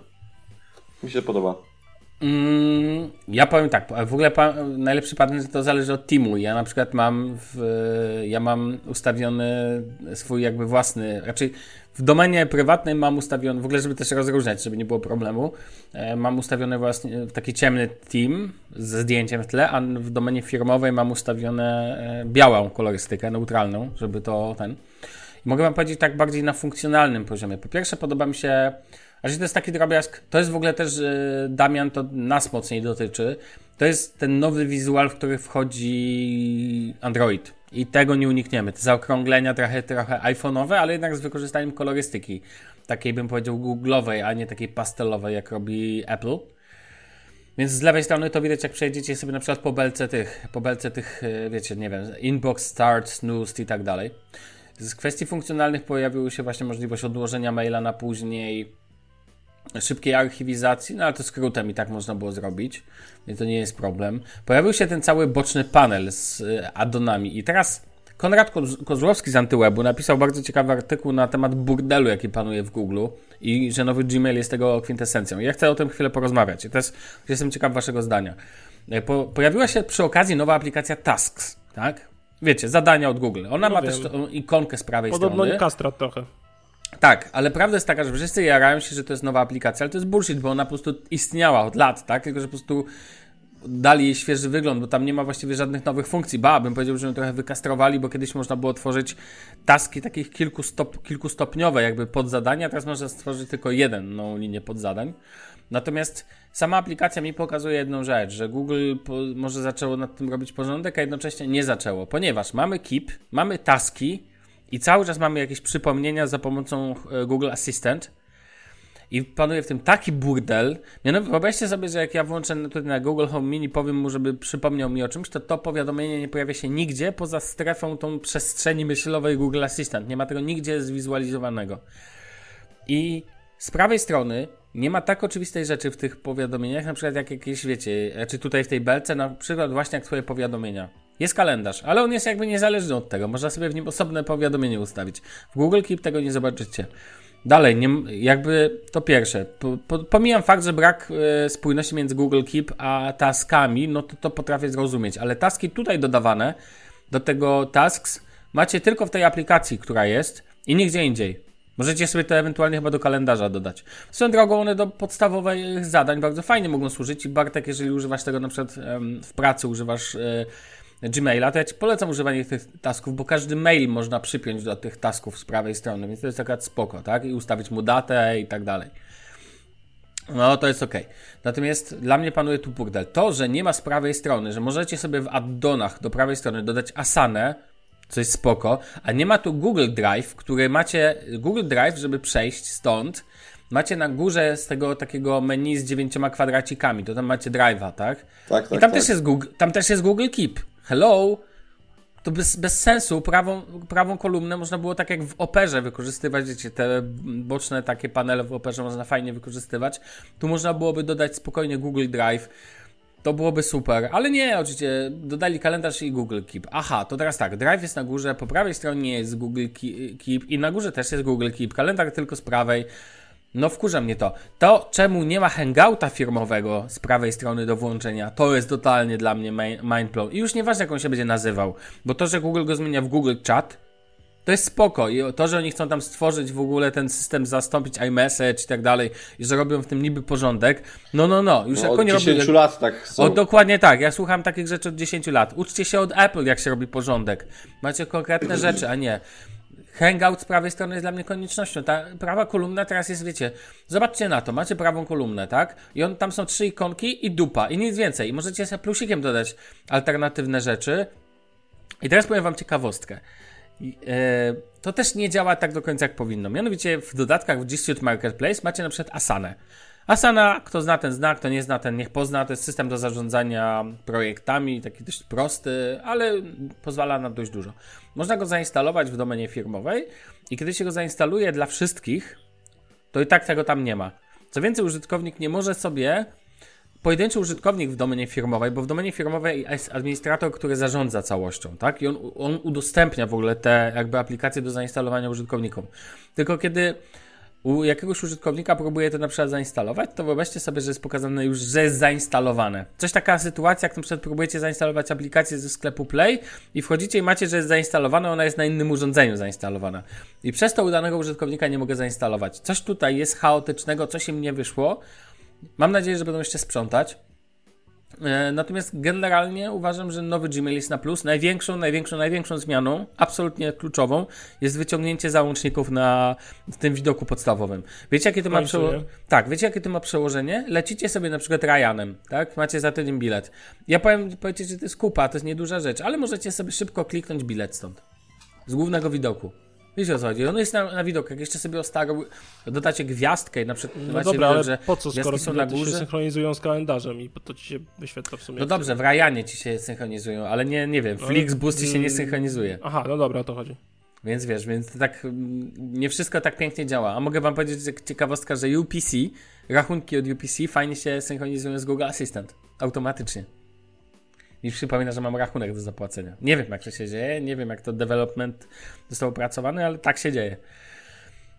Mi się podoba. Mm, ja powiem tak, w ogóle najlepszy patent to zależy od teamu. Ja na przykład mam w, ja mam ustawiony swój jakby własny, raczej w domenie prywatnej mam ustawiony, w ogóle żeby też rozróżniać, żeby nie było problemu, e, mam ustawiony właśnie taki ciemny team ze zdjęciem w tle, a w domenie firmowej mam ustawione e, białą kolorystykę, neutralną, żeby to ten. Mogę wam powiedzieć tak bardziej na funkcjonalnym poziomie. Po pierwsze podoba mi się że to jest taki drobiazg, to jest w ogóle też, e, Damian, to nas mocniej dotyczy. To jest ten nowy wizual, w który wchodzi Android. I tego nie unikniemy. Te zaokrąglenia trochę, trochę iPhone'owe, ale jednak z wykorzystaniem kolorystyki. Takiej bym powiedział googlowej, a nie takiej pastelowej, jak robi Apple. Więc z lewej strony to widać, jak przejdziecie sobie na przykład po belce tych, po belce tych, e, wiecie, nie wiem, inbox, start, snooze i tak dalej. Z kwestii funkcjonalnych pojawiła się właśnie możliwość odłożenia maila na później, szybkiej archiwizacji, no ale to skrótem i tak można było zrobić, więc to nie jest problem. Pojawił się ten cały boczny panel z y, addonami i teraz Konrad Koz- Kozłowski z Antywebu napisał bardzo ciekawy artykuł na temat burdelu, jaki panuje w Google i że nowy Gmail jest tego kwintesencją. Ja chcę o tym chwilę porozmawiać i też jestem ciekaw waszego zdania. E, Po, pojawiła się przy okazji nowa aplikacja Tasks, tak? Wiecie, zadania od Google. Ona No ma wiem. też tą ikonkę z prawej Podobno strony. kastrat trochę. Tak, ale prawda jest taka, że wszyscy jarają się, że to jest nowa aplikacja, ale to jest bullshit, bo ona po prostu istniała od lat, tak? Tylko, że po prostu dali jej świeży wygląd, bo tam nie ma właściwie żadnych nowych funkcji. Ba, bym powiedział, że ją trochę wykastrowali, bo kiedyś można było tworzyć taski takich kilku stop, kilkustopniowe, jakby podzadania, teraz można stworzyć tylko jedną linię podzadań. Natomiast sama aplikacja mi pokazuje jedną rzecz, że Google po, może zaczęło nad tym robić porządek, a jednocześnie nie zaczęło, ponieważ mamy Keep, mamy taski, i cały czas mamy jakieś przypomnienia za pomocą e, Google Assistant. I panuje w tym taki burdel. Mianowicie, wyobraźcie sobie, że jak ja włączę tutaj na Google Home Mini, powiem mu, żeby przypomniał mi o czymś, to to powiadomienie nie pojawia się nigdzie poza strefą tą przestrzeni myślowej Google Assistant. Nie ma tego nigdzie zwizualizowanego. I z prawej strony nie ma tak oczywistej rzeczy w tych powiadomieniach, na przykład jak jakieś, wiecie, czy tutaj w tej belce, na przykład właśnie jak twoje powiadomienia. Jest kalendarz, ale on jest jakby niezależny od tego. Można sobie w nim osobne powiadomienie ustawić. W Google Keep tego nie zobaczycie. Dalej, nie, jakby to pierwsze. Po, po, pomijam fakt, że brak e, spójności między Google Keep a taskami, no to to potrafię zrozumieć, ale taski tutaj dodawane do tego tasks macie tylko w tej aplikacji, która jest i nigdzie indziej. Możecie sobie to ewentualnie chyba do kalendarza dodać. Swoją drogą one do podstawowych zadań bardzo fajnie mogą służyć i Bartek, jeżeli używasz tego na przykład w pracy, używasz e, Gmaila, to ja Ci polecam używanie tych tasków, bo każdy mail można przypiąć do tych tasków z prawej strony, więc to jest taka spoko, tak? I ustawić mu datę i tak dalej. No, to jest ok. Natomiast dla mnie panuje tu burdel. To, że nie ma z prawej strony, że możecie sobie w addonach do prawej strony dodać Asanę, co jest spoko, a nie ma tu Google Drive, który macie, Google Drive, żeby przejść stąd, macie na górze z tego takiego menu z dziewięcioma kwadracikami, to tam macie Drive'a, tak? Tak, tak, I tam, tak. Też jest Google, tam też jest Google Keep. Hello? To bez, bez sensu, prawą, prawą kolumnę można było tak jak w operze wykorzystywać, wiecie, te boczne takie panele w operze można fajnie wykorzystywać. Tu można byłoby dodać spokojnie Google Drive, to byłoby super, ale nie, oczywiście dodali kalendarz i Google Keep. Aha, to teraz tak, Drive jest na górze, po prawej stronie jest Google Keep i na górze też jest Google Keep, kalendarz tylko z prawej. No wkurza mnie to. To, czemu nie ma hangouta firmowego z prawej strony do włączenia, to jest totalnie dla mnie mindblow. I już nieważne, jak on się będzie nazywał, bo to, że Google go zmienia w Google Chat, to jest spoko. I to, że oni chcą tam stworzyć w ogóle ten system, zastąpić iMessage i tak dalej, i że robią w tym niby porządek, no, no, no. Już No, od oni 10 robią... lat tak są. O, dokładnie tak. Ja słucham takich rzeczy od 10 lat. Uczcie się od Apple, jak się robi porządek. Macie konkretne rzeczy, a nie. Hangout z prawej strony jest dla mnie koniecznością. Ta prawa kolumna teraz jest, wiecie, zobaczcie na to, macie prawą kolumnę, tak? I on, tam są trzy ikonki i dupa, i nic więcej. I możecie sobie plusikiem dodać alternatywne rzeczy. I teraz powiem wam ciekawostkę. I, e, to też nie działa tak do końca, jak powinno. Mianowicie w dodatkach w G Suite Marketplace macie na przykład Asanę. Asana, kto zna ten znak, kto nie zna ten niech pozna. To jest system do zarządzania projektami, taki dość prosty, ale pozwala na dość dużo. Można go zainstalować w domenie firmowej i kiedy się go zainstaluje dla wszystkich, to i tak tego tam nie ma. Co więcej, użytkownik nie może sobie pojedynczy użytkownik w domenie firmowej, bo w domenie firmowej jest administrator, który zarządza całością, tak? I on, on udostępnia w ogóle te jakby aplikacje do zainstalowania użytkownikom. Tylko kiedy u jakiegoś użytkownika próbuje to na przykład zainstalować, to wyobraźcie sobie, że jest pokazane już, że jest zainstalowane. Coś taka sytuacja, jak na przykład próbujecie zainstalować aplikację ze sklepu Play i wchodzicie i macie, że jest zainstalowana, ona jest na innym urządzeniu zainstalowana. I przez to u danego użytkownika nie mogę zainstalować. Coś tutaj jest chaotycznego, coś im nie wyszło. Mam nadzieję, że będą jeszcze sprzątać. E, Natomiast generalnie uważam, że nowy Gmail jest na plus. Największą, największą, największą zmianą, absolutnie kluczową, jest wyciągnięcie załączników na tym widoku podstawowym. Wiecie, jakie to ma przełożenie? nie? Tak, wiecie, jakie to ma przełożenie? Lecicie sobie na przykład Ryanem, tak? Macie za tydzień bilet. Ja powiem, powiecie, że to jest kupa, to jest nieduża rzecz, ale możecie sobie szybko kliknąć bilet stąd. Z głównego widoku. Wiecie o co chodzi? On jest na, na widok. Jak jeszcze sobie ostarł, dodacie gwiazdkę i na przykład No macie dobra, widok, że po co, skoro są na bilety się górze. synchronizują z kalendarzem i to ci się wyświetla w sumie. No dobrze, w Ryanie ci się synchronizują, ale nie, nie wiem, Flixbus ci się nie synchronizuje. Aha, no dobra, o to chodzi. Więc wiesz, więc tak nie wszystko tak pięknie działa. A mogę wam powiedzieć, że ciekawostka, że UPC, rachunki od UPC fajnie się synchronizują z Google Assistant. Automatycznie. Mi przypomina, że mam rachunek do zapłacenia. Nie wiem, jak to się dzieje, nie wiem, jak to development został opracowany, ale tak się dzieje.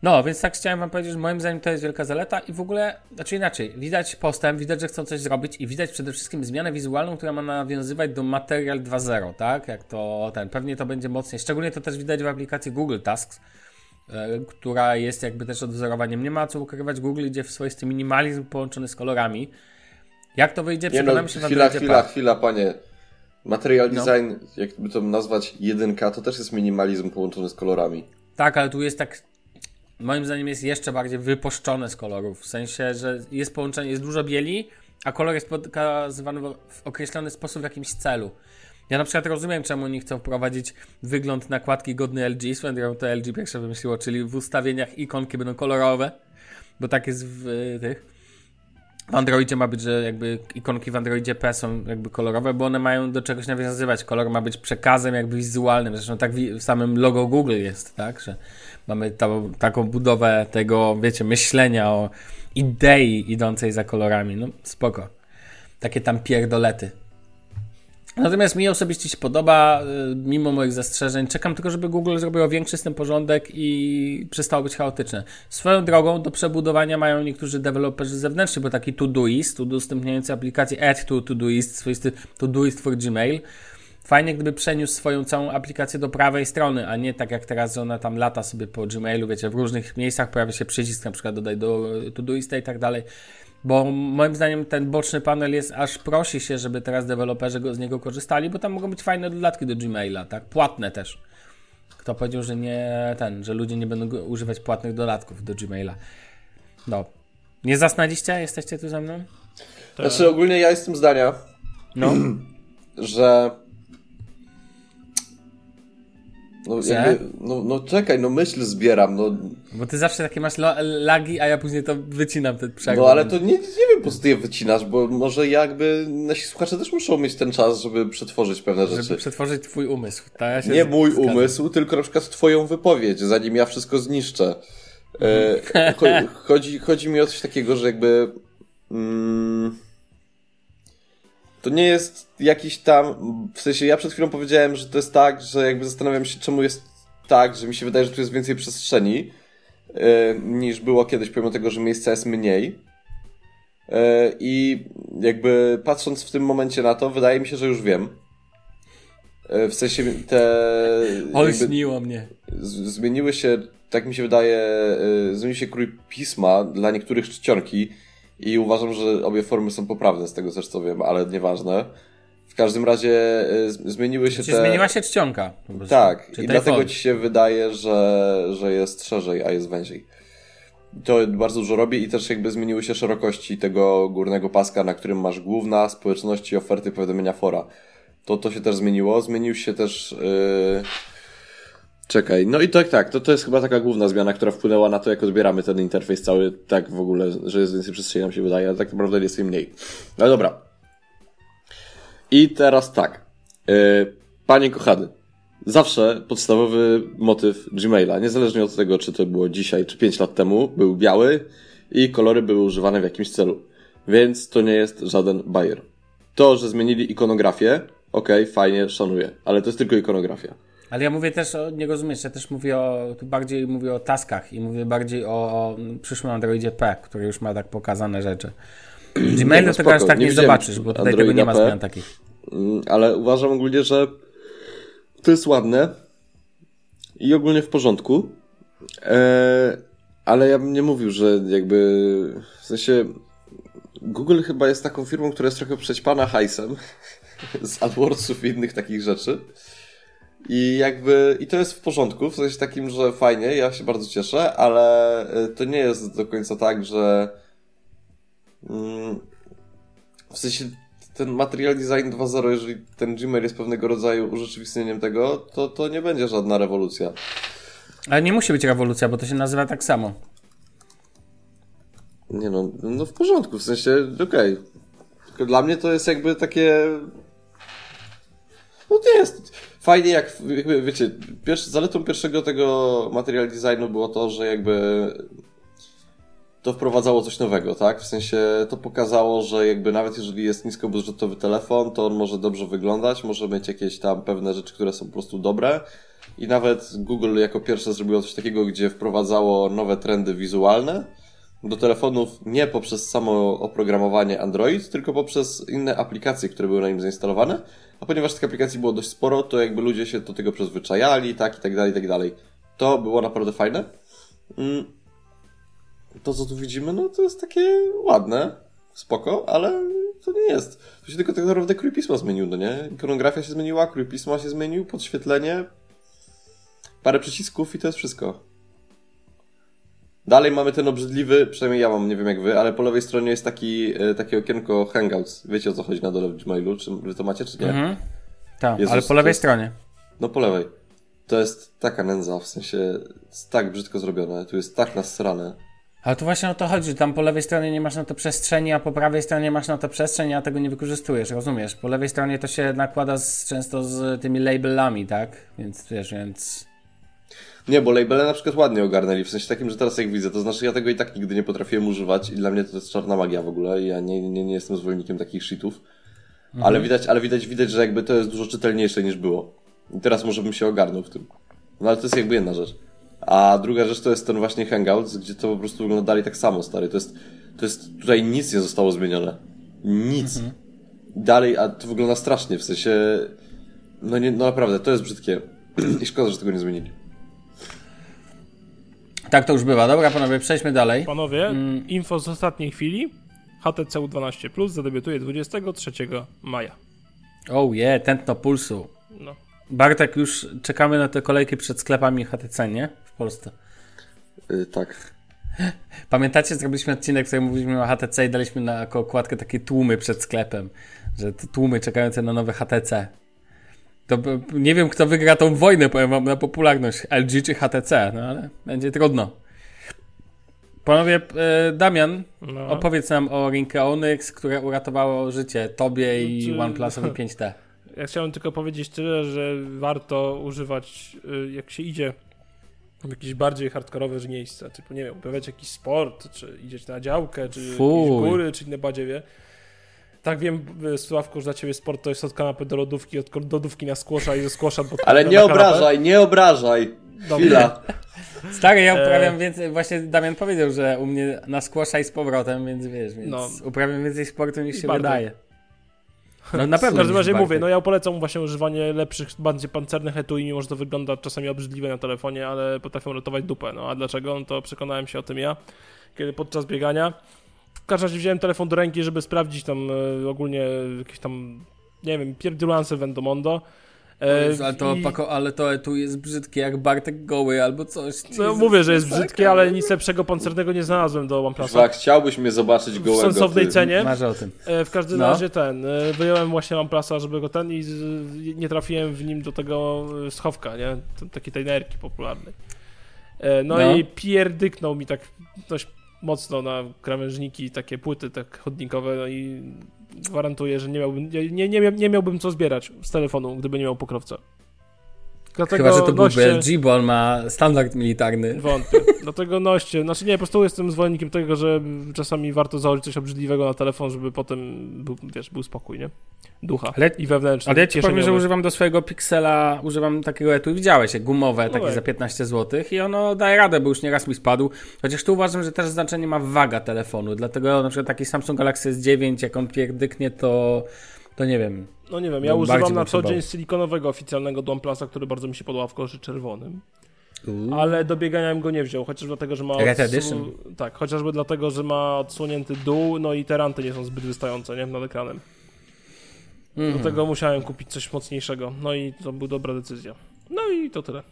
No, więc tak chciałem wam powiedzieć, że moim zdaniem to jest wielka zaleta i w ogóle, znaczy inaczej, widać postęp, widać, że chcą coś zrobić i widać przede wszystkim zmianę wizualną, która ma nawiązywać do Material 2.0, tak? Jak to ten, pewnie to będzie mocniej, szczególnie to też widać w aplikacji Google Tasks, e, która jest jakby też odwzorowaniem. Nie ma co ukrywać, Google idzie w swoisty minimalizm połączony z kolorami. Jak to wyjdzie, no, przekonamy się w chwila, Androidzie chwila, chwila, panie. Material No. design, jakby to nazwać jedynka, to też jest minimalizm połączony z kolorami. Tak, ale tu jest tak. Moim zdaniem jest jeszcze bardziej wypuszczone z kolorów. W sensie, że jest połączenie, jest dużo bieli, a kolor jest pokazywany w określony sposób w jakimś celu. Ja na przykład rozumiem, czemu oni chcą wprowadzić wygląd nakładki godny LG. Swoją to LG pierwsze wymyśliło, czyli w ustawieniach ikonki będą kolorowe, bo tak jest w y, tych. W Androidzie ma być, że jakby ikonki w Androidzie P są jakby kolorowe, bo one mają do czegoś nawiązywać. Kolor ma być przekazem jakby wizualnym. Zresztą tak w samym logo Google jest, tak? Że mamy taką budowę tego, wiecie, myślenia o idei idącej za kolorami. No spoko. Takie tam pierdolety. Natomiast mi osobiście się podoba, y, mimo moich zastrzeżeń. Czekam tylko, żeby Google zrobiło większy z tym porządek i przestało być chaotyczne. Swoją drogą do przebudowania mają niektórzy deweloperzy zewnętrzni, bo taki Todoist, udostępniający aplikację Add to Todoist, swoisty Todoist for Gmail. Fajnie, gdyby przeniósł swoją całą aplikację do prawej strony, a nie tak jak teraz, że ona tam lata sobie po Gmailu, wiecie, w różnych miejscach pojawia się przycisk, na przykład dodaj do Todoista i tak dalej. Bo moim zdaniem ten boczny panel jest, aż prosi się, żeby teraz deweloperzy go, z niego korzystali, bo tam mogą być fajne dodatki do Gmaila, tak? Płatne też. Kto powiedział, że nie ten, że ludzie nie będą używać płatnych dodatków do Gmaila. No. Nie zasnęliście? Jesteście tu ze mną? Znaczy ogólnie ja jestem zdania, No. [CLEARS THROAT] że No, jakby, no, no czekaj, no myśl zbieram, no, Bo ty zawsze takie masz lagi, a ja później to wycinam ten przegląd. no ale to nie, nie wiem po co ty je wycinasz, bo może jakby nasi słuchacze też muszą mieć ten czas, żeby przetworzyć pewne rzeczy. Żeby przetworzyć twój umysł. Ja Nie mój zgadzam. umysł, tylko na przykład twoją wypowiedź, zanim ja wszystko zniszczę. E, cho, chodzi, chodzi mi o coś takiego, że jakby mm, to nie jest jakiś tam, w sensie ja przed chwilą powiedziałem, że to jest tak, że jakby zastanawiam się czemu jest tak, że mi się wydaje, że tu jest więcej przestrzeni e, niż było kiedyś, pomimo tego, że miejsca jest mniej. E, I jakby patrząc w tym momencie na to, wydaje mi się, że już wiem. E, W sensie te. Oj, śniło mnie. zmieniły się, tak mi się wydaje, e, zmienił się krój pisma dla niektórych czcionki i uważam, że obie formy są poprawne z tego też co wiem, ale nieważne. W każdym razie z- zmieniły się Czy te... zmieniła się czcionka? Tak, i dlatego formy. ci się wydaje, że, że jest szerzej, a jest węziej. To bardzo dużo robi i też jakby zmieniły się szerokości tego górnego paska, na którym masz główna społeczności oferty powiadomienia fora. To, to się też zmieniło. Zmienił się też... Yy... Czekaj, no i tak, tak, to, to jest chyba taka główna zmiana, która wpłynęła na to, jak odbieramy ten interfejs cały, tak w ogóle, że jest więcej przestrzeni, nam się wydaje, ale tak naprawdę jest jej mniej. No dobra. I teraz tak. Yy, panie kochany, zawsze podstawowy motyw Gmaila, niezależnie od tego, czy to było dzisiaj, czy 5 lat temu, był biały i kolory były używane w jakimś celu. Więc to nie jest żaden bajer. To, że zmienili ikonografię, okej, fajnie, szanuję, ale to jest tylko ikonografia. Ale ja mówię też, o, nie rozumiesz, ja też mówię o, tu bardziej mówię o taskach i mówię bardziej o, o przyszłym Androidzie P, który już ma tak pokazane rzeczy. Gmailu no tego aż tak nie nie, zobaczysz, bo tutaj tego Androida nie ma P. zmian takich. Mm, ale uważam ogólnie, że to jest ładne i ogólnie w porządku. Eee, ale ja bym nie mówił, że jakby w sensie Google chyba jest taką firmą, która jest trochę przećpana hajsem [LAUGHS] z AdWordsów i innych takich rzeczy. I jakby, i to jest w porządku, w sensie takim, że fajnie, ja się bardzo cieszę, ale e, to nie jest do końca tak, że mm, w sensie ten Material Design 2.0, jeżeli ten Gmail jest pewnego rodzaju urzeczywistnieniem tego, to, to nie będzie żadna rewolucja. Ale nie musi być rewolucja, bo to się nazywa tak samo. Nie no, no w porządku, w sensie, okej. Tylko dla mnie to jest jakby takie... No nie jest... Fajnie jak, jakby, wiecie, pierwszy, zaletą pierwszego tego material designu było to, że jakby to wprowadzało coś nowego, tak? W sensie to pokazało, że jakby nawet jeżeli jest niskobudżetowy telefon, to on może dobrze wyglądać, może mieć jakieś tam pewne rzeczy, które są po prostu dobre. I nawet Google jako pierwsze zrobiło coś takiego, gdzie wprowadzało nowe trendy wizualne do telefonów nie poprzez samo oprogramowanie Android, tylko poprzez inne aplikacje, które były na nim zainstalowane. A ponieważ tych aplikacji było dość sporo, to jakby ludzie się do tego przyzwyczajali, tak i tak dalej, i tak dalej. To było naprawdę fajne. Mm. To, co tu widzimy, no to jest takie ładne, spoko, ale to nie jest. To się tylko tak naprawdę krój pisma zmienił, no nie? Ikonografia się zmieniła, krój pisma się zmienił, podświetlenie, parę przycisków i to jest wszystko. Dalej mamy ten obrzydliwy, przynajmniej ja mam, nie wiem jak wy, ale po lewej stronie jest taki, e, takie okienko Hangouts. Wiecie o co chodzi na dole w Gmailu? Czy wy to macie, czy nie? Mhm. Tak, Jezus, ale po lewej jest- stronie. No po lewej. To jest taka nędza, w sensie jest tak brzydko zrobione, tu jest tak nasrane. Ale to właśnie o to chodzi, że tam po lewej stronie nie masz na to przestrzeni, a po prawej stronie masz na to przestrzeń, a tego nie wykorzystujesz, rozumiesz? Po lewej stronie to się nakłada z, często z tymi labelami, tak? Więc wiesz, więc... Nie, bo labele na przykład ładnie ogarnęli, w sensie takim, że teraz jak widzę, to znaczy ja tego i tak nigdy nie potrafiłem używać i dla mnie to jest czarna magia w ogóle i ja nie, nie, nie jestem zwolennikiem takich shitów. Ale widać, ale widać, widać, że jakby to jest dużo czytelniejsze niż było. I teraz może bym się ogarnął w tym. No ale to jest jakby jedna rzecz. A druga rzecz to jest ten właśnie Hangouts, gdzie to po prostu wygląda dalej tak samo, stary. To jest, to jest, tutaj nic nie zostało zmienione. Nic. Dalej, a to wygląda strasznie, w sensie, no nie, no naprawdę, to jest brzydkie. [CLEARS THROAT] I szkoda, że tego nie zmienili. Tak to już bywa. Dobra, panowie, przejdźmy dalej. Panowie, Mm. info z ostatniej chwili. HTC U12 Plus zadebiutuje 23 maja. Oh yeah, tętno pulsu. No. Bartek, już czekamy na te kolejki przed sklepami HTC, nie? W Polsce. Yy, tak. [LAUGHS] Pamiętacie, zrobiliśmy odcinek, w którym mówiliśmy o HTC i daliśmy na jako okładkę takie tłumy przed sklepem, że te tłumy czekające na nowe HTC. To nie wiem, kto wygra tą wojnę, powiem wam, na popularność. LG czy HTC, no ale będzie trudno. Panowie, e, Damian, No. opowiedz nam o Rinke Onyx, które uratowało życie tobie i Czy- OnePlusowi [LAUGHS] 5T. Ja chciałem tylko powiedzieć tyle, że warto używać, y, jak się idzie w jakieś bardziej hardkorowe miejsca, typu, nie wiem, uprawiać jakiś sport, czy idzieć na działkę, czy góry, czy inne badziewie. Tak wiem, y, Sławku, że dla ciebie sport to jest od kanapy do lodówki, od lodówki na skłosza i ze skłosza pod Ale nie obrażaj, nie obrażaj. Dobra. Chwila. [LAUGHS] Stary, ja E. uprawiam więcej, właśnie Damian powiedział, że u mnie na skłosza i z powrotem, więc wiesz, więc No. uprawiam więcej sportu niż się Bartek. wydaje. No na [LAUGHS] W pewno. każdym niż razie Bartek. mówię, no ja polecam właśnie używanie lepszych, bardziej pancernych etui, mimo że to wygląda czasami obrzydliwie na telefonie, ale potrafią ratować dupę. No a dlaczego? No to przekonałem się o tym ja, kiedy podczas biegania. W każdym razie wziąłem telefon do ręki, żeby sprawdzić tam e, ogólnie jakieś tam, nie wiem, pierdulansy Vendomondo. E, Jezu, ale, to, i- pako, ale to tu jest brzydkie jak Bartek Goły albo coś. No Jezus, mówię, że jest brzydkie, ale nic lepszego pancernego nie znalazłem do OnePlusa. Dwa, chciałbyś mnie zobaczyć W gołego. sensownej ty. cenie. Marzę o tym. E, W każdym No. razie ten, e, wyjąłem właśnie OnePlusa, żeby go ten i z, nie trafiłem w nim do tego e, schowka, nie? T- Takiej tej nerki popularnej. No, No. i pierdyknął mi tak dość mocno na krawężniki, takie płyty tak chodnikowe, no i gwarantuję, że nie miałbym, nie, nie, nie, mia- nie miałbym co zbierać z telefonu, gdyby nie miał pokrowca. Dlatego Chyba, że to był noście- LG, bo on ma standard militarny. Wątpię. [LAUGHS] Dlatego noście. Znaczy nie, po prostu jestem zwolennikiem tego, że czasami warto założyć coś obrzydliwego na telefon, żeby potem był, wiesz, był spokój, nie? Ducha Ale- i wewnętrzny. Ale ja ci powiem, że używam do swojego Pixela, używam takiego etui, widziałeś, gumowe, takie tak. za 15 zł i ono daje radę, bo już nieraz mi spadł. Chociaż tu uważam, że też znaczenie ma waga telefonu, dlatego na przykład taki Samsung Galaxy S9, jak on pierdyknie, to, to nie wiem. No nie wiem, ja używam na co dzień silikonowego oficjalnego do OnePlusa, który bardzo mi się podoba w kolorze czerwonym. Ale do biegania bym go nie wziął, chociaż dlatego, że ma... Odsu-. Tak, chociażby dlatego, że ma odsłonięty dół, no i te ranty nie są zbyt wystające, nie? Nad ekranem. Dlatego musiałem kupić coś mocniejszego. No i to była dobra decyzja. No i to tyle.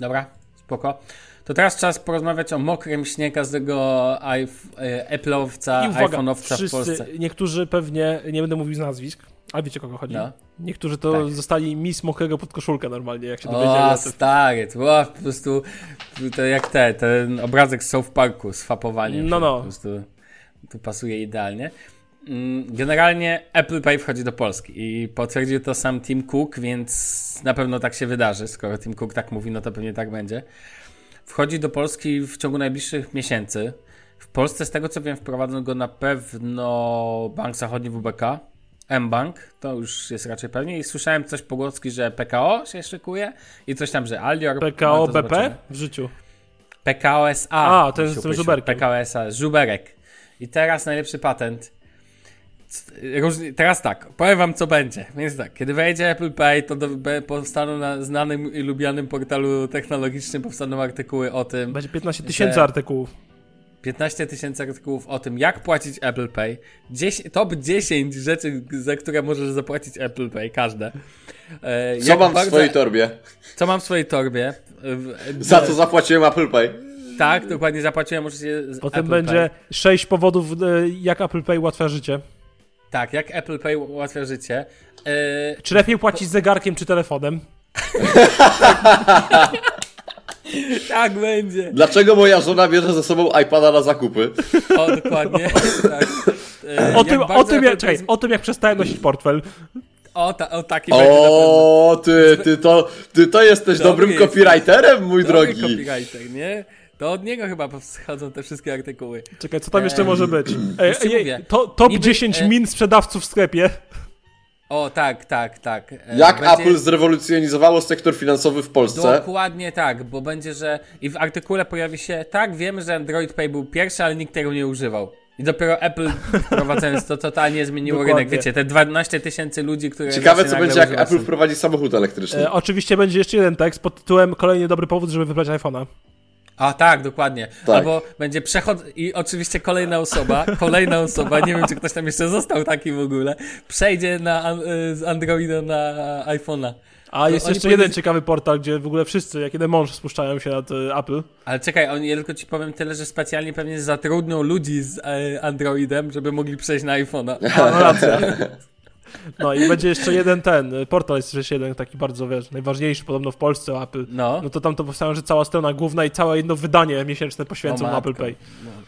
Dobra, spoko. To teraz czas porozmawiać o mokrym śnie każdego e, Apple'owca, iPhone'owca w Polsce. niektórzy pewnie, nie będę mówił z nazwisk, a wiecie o kogo chodzi? No. Niektórzy to Tak. zostali mis mokrego pod koszulkę normalnie, jak się dowiedzieli O, stary, to była po prostu to jak te, ten obrazek z South Parku z fapowaniem. No, no. Po prostu tu pasuje idealnie. Mm, Generalnie Apple Pay wchodzi do Polski i potwierdził to sam Tim Cook, więc na pewno tak się wydarzy. Skoro Tim Cook tak mówi, no to pewnie tak będzie. Wchodzi do Polski w ciągu najbliższych miesięcy. W Polsce, z tego co wiem, wprowadzą go na pewno Bank Zachodni WBK, mBank, to już jest raczej pewnie. I słyszałem coś pogłoski, że PKO się szykuje i coś tam, że Alior. PKO to BP zobaczymy. w życiu. PKO SA. A, z się tym upysił. żuberkiem. PKO SA, żuberek. I teraz najlepszy patent. Różni, teraz tak, powiem wam co będzie. Więc tak, kiedy wejdzie Apple Pay, to do, powstaną na znanym i lubianym portalu technologicznym powstaną artykuły o tym, Będzie 15 tysięcy Że- artykułów. 15 tysięcy artykułów o tym, jak płacić Apple Pay. 10, top 10 rzeczy, za które możesz zapłacić Apple Pay, każde. E, Co mam w bardzo- swojej torbie? Co mam w swojej torbie? W- Za co zapłaciłem Apple Pay? Tak, dokładnie zapłaciłem, możecie z Potem Apple będzie Pay. 6 powodów, e, jak Apple Pay ułatwia życie. Tak, jak Apple Pay ułatwia życie. E, Czy lepiej płacić zegarkiem czy telefonem? [LAUGHS] tak będzie. Dlaczego moja żona bierze ze sobą iPada na zakupy? O, dokładnie. tak. E, O tym, o, tym, Apple jak, czekaj, z- o tym, jak przestałem nosić portfel. O, ta, o taki będzie na pewno. O, ty, ty to, ty to jesteś Dobry dobrym jest. copywriterem, mój Dobry drogi. copywriter, nie? To od niego chyba schodzą te wszystkie artykuły. Czekaj, co tam jeszcze Eee, może być? [CLEARS THROAT] Ej, ej, mówię. to, top Niby, 10 e- min sprzedawców w sklepie. O, tak, tak, tak. E, Jak będzie- Apple zrewolucjonizowało sektor finansowy w Polsce? Dokładnie tak, bo będzie, że. I w artykule pojawi się. Tak, wiemy, że Android Pay był pierwszy, ale nikt tego nie używał. I dopiero Apple [LAUGHS] wprowadzając to totalnie zmieniło Dokładnie. rynek. Wiecie, te 12 tysięcy ludzi, które. Ciekawe, co będzie, jak Apple wprowadzi samochód elektryczny. E, oczywiście będzie jeszcze jeden tekst pod tytułem Kolejny dobry powód, żeby wybrać iPhone'a. A tak, dokładnie. Tak. Albo będzie przechod i oczywiście kolejna osoba, kolejna osoba, nie wiem czy ktoś tam jeszcze został taki w ogóle, przejdzie na, y, z Androida na iPhone'a. A jest oni jeszcze powinni- jeden ciekawy portal, gdzie w ogóle wszyscy, jak jeden mąż, spuszczają się nad e, Apple. Ale czekaj, oni, ja tylko ci powiem tyle, że specjalnie pewnie zatrudnią ludzi z e, Androidem, żeby mogli przejść na iPhone'a. A, no racja. [LAUGHS] No i będzie jeszcze jeden ten, portal jest jeszcze jeden taki bardzo, wiesz, najważniejszy podobno w Polsce Apple. No. No to tam to powstało, że cała strona główna i całe jedno wydanie miesięczne poświęcą Apple. Pay.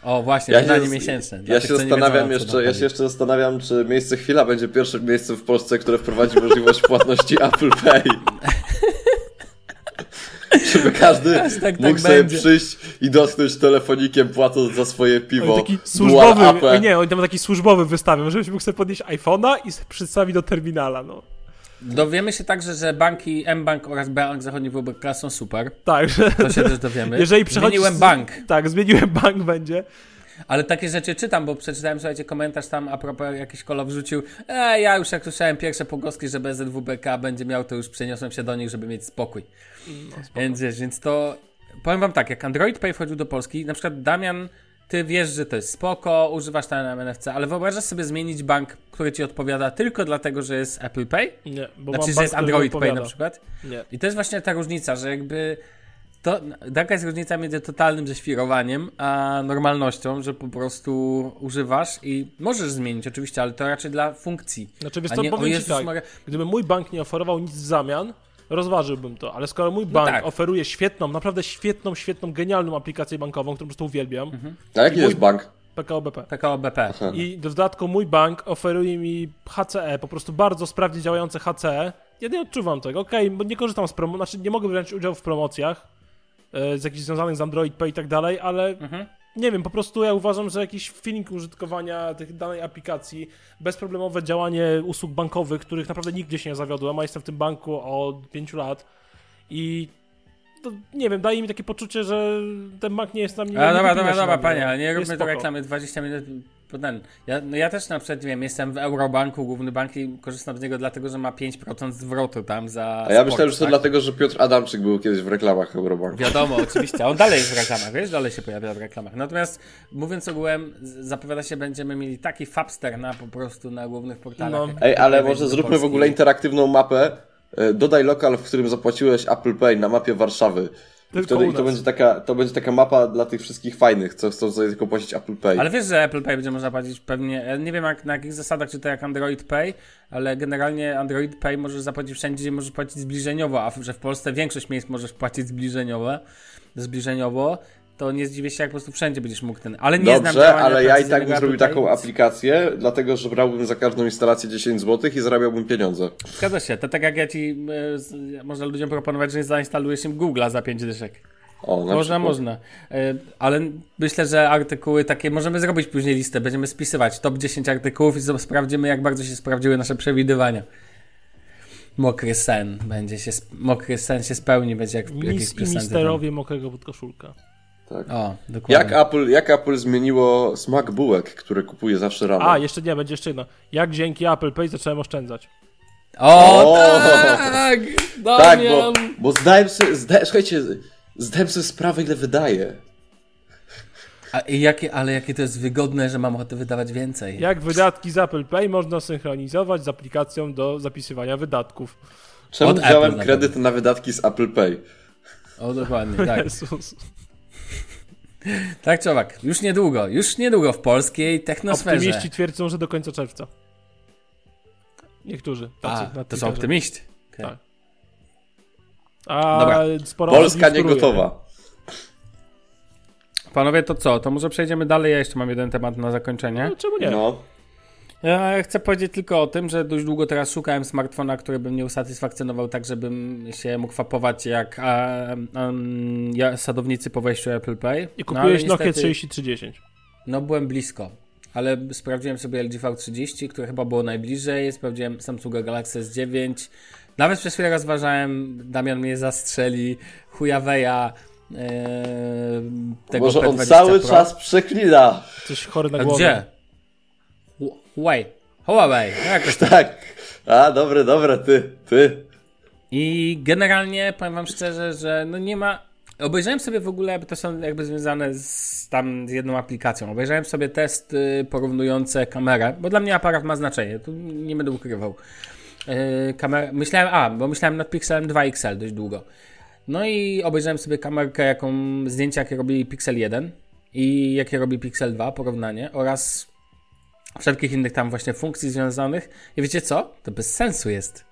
No. O, właśnie, Ja wydanie się- miesięczne. Ja tych, się zastanawiam wiedzą, jeszcze, ja się jeszcze zastanawiam, czy miejsce chwila będzie pierwszym miejscem w Polsce, które wprowadzi możliwość płatności Apple Pay. [LAUGHS] [LAUGHS] Żeby każdy Aż tak mógł tak sobie będzie. przyjść i dotknąć telefonikiem płacąc za swoje piwo. Oj, taki służbowy, nie, oni tam taki służbowy wystawią, żebyś mógł sobie podnieść iPhone'a i sobie przedstawić do terminala, no. Dowiemy się także, że banki M-Bank oraz Bank Zachodni WBK są super. Tak, że To się też dowiemy. [LAUGHS] jeżeli przychodzi... Zmieniłem bank. Tak, zmieniłem bank będzie. Ale takie rzeczy czytam, bo przeczytałem, słuchajcie, komentarz tam a propos jakiś kolo wrzucił. E, ja już jak słyszałem pierwsze pogłoski, że BZWBK będzie miał, to już przeniosłem się do nich, żeby mieć spokój. więc wiesz, więc to... Powiem wam tak, jak Android Pay wchodził do Polski, na przykład Damian, ty wiesz, że to jest spoko, używasz tam NFC, ale wyobrażasz sobie zmienić bank, który ci odpowiada tylko dlatego, że jest Apple Pay? Nie, bo Znaczy, że bank, jest Android Pay na przykład? Nie. I to jest właśnie ta różnica, że jakby to, taka jest różnica między totalnym ześwirowaniem a normalnością, że po prostu używasz i możesz zmienić oczywiście, ale to raczej dla funkcji. Znaczy, wiesz co, nie, powiem ci Jezus tak, Maria- gdyby mój bank nie oferował nic w zamian, rozważyłbym to, ale skoro mój bank tak. oferuje świetną, naprawdę świetną, świetną, genialną aplikację bankową, którą po prostu uwielbiam, Mhm. A jaki Mój- jest bank? PKO BP. PKO BP. I do dodatku mój bank oferuje mi HCE, po prostu bardzo sprawnie działające HCE. Ja nie odczuwam tego, okej, bo nie korzystam z promo, znaczy nie mogę brać udziału w promocjach z jakichś związanych z Android Pay i tak dalej, ale Mhm. nie wiem, po prostu ja uważam, że jakiś feeling użytkowania tych danej aplikacji, bezproblemowe działanie usług bankowych, których naprawdę nigdzie się nie zawiodłem, a jestem w tym banku od 5 lat i to, nie wiem, daje mi takie poczucie, że ten bank nie jest na mnie A nie dobra, dobra, dobra, panie, ale nie róbmy do spoko. reklamy 20 minut po ten. Ja, no ja też na przykład, nie wiem, jestem w Eurobanku, główny bank i korzystam z niego dlatego, że ma 5% zwrotu tam za A ja sport, myślałem, że to tak? dlatego, że Piotr Adamczyk był kiedyś w reklamach Eurobanku. Wiadomo, [LAUGHS] oczywiście. On dalej jest w reklamach, wiesz? Dalej się pojawia w reklamach. Natomiast mówiąc ogółem, zapowiada się, będziemy mieli taki fabster na po prostu na głównych portalach. No. Ej, ale może zróbmy w Polski. ogóle interaktywną mapę. E, Dodaj lokal, w którym zapłaciłeś Apple Pay na mapie Warszawy. I Tylko wtedy u i to będzie, taka, to będzie taka mapa dla tych wszystkich fajnych, co chcą sobie tylko płacić Apple Pay. Ale wiesz, że Apple Pay będzie można płacić pewnie, ja nie wiem jak, na jakich zasadach, czy to jak Android Pay, ale generalnie Android Pay możesz zapłacić wszędzie, gdzie możesz płacić zbliżeniowo, a że w Polsce większość miejsc możesz płacić zbliżeniowo, zbliżeniowo, to nie zdziwię się, jak po prostu wszędzie będziesz mógł ten, ale nie znam Dobrze, działania ale ja i tak bym zrobił taką aplikację, dlatego że brałbym za każdą instalację 10 zł i zarabiałbym pieniądze. Zgadza się, to tak jak ja ci, e, z- można ludziom proponować, że zainstalujesz im Google'a za 5 dyszek. O, na Można, przykład. można. E, Ale myślę, że artykuły takie, możemy zrobić później listę, będziemy spisywać top 10 artykułów i sprawdzimy, jak bardzo się sprawdziły nasze przewidywania. Mokry sen będzie się, mokry sen się spełni, będzie jak w jakiejś piosence. misterowie mokrego podkoszulka. Tak. O, dokładnie. Jak Apple, jak Apple zmieniło smak bułek, które kupuje zawsze rano? A, jeszcze nie, będzie jeszcze jedno. Jak dzięki Apple Pay zacząłem oszczędzać. O, O! tak! tak, bo, Damian! bo zdałem sobie, zda, słuchajcie, zdałem sobie sprawę, ile wydaję. A, i jakie, ale jakie to jest wygodne, że mam ochotę wydawać więcej. Jak wydatki z Apple Pay można synchronizować z aplikacją do zapisywania wydatków. Czemu Od wziąłem Apple na kredyt na wydatki z Apple Pay? O, dokładnie, tak. [LAUGHS] Jezus. [LAUGHS] Tak, człowiek. Już niedługo, już niedługo w polskiej technosferze. Optymiści twierdzą, że do końca czerwca. Niektórzy. Tacy, A, na to są optymiści. Okej. Tak. A Dobra. sporo Polska nie wtóruje. gotowa. Panowie, to co? To może przejdziemy dalej. Ja jeszcze mam jeden temat na zakończenie. No, czemu nie? No. Ja chcę powiedzieć tylko o tym, że dość długo teraz szukałem smartfona, który by mnie usatysfakcjonował tak, żebym się mógł fapować jak a, a, ja, sadownicy po wejściu Apple Pay. I No, ale kupiłeś Nokia niestety- 3310. No byłem blisko. Ale sprawdziłem sobie LG V30, które chyba było najbliżej. Sprawdziłem Samsunga Galaxy S9. Nawet przez chwilę rozważałem, Damian mnie zastrzeli, Huawei'a, e, tego Może on P20 cały Pro. czas przeklina. Coś chory na głowę. gdzie? Hu- Huawei. Huawei. No jakoś Tak. A, dobre, dobre, ty, ty. I generalnie powiem wam szczerze, że no nie ma. Obejrzałem sobie w ogóle, bo to są jakby związane z tam z jedną aplikacją. Obejrzałem sobie testy porównujące kamerę, bo dla mnie aparat ma znaczenie, tu nie będę ukrywał. Yy, kamer... Myślałem, a, bo myślałem nad Pixelem 2 XL dość długo. No i obejrzałem sobie kamerkę, jaką zdjęcia, jakie robi Pixel 1 i jakie robi Pixel 2, porównanie oraz wszelkich innych tam właśnie funkcji związanych. I wiecie co? To bez sensu jest.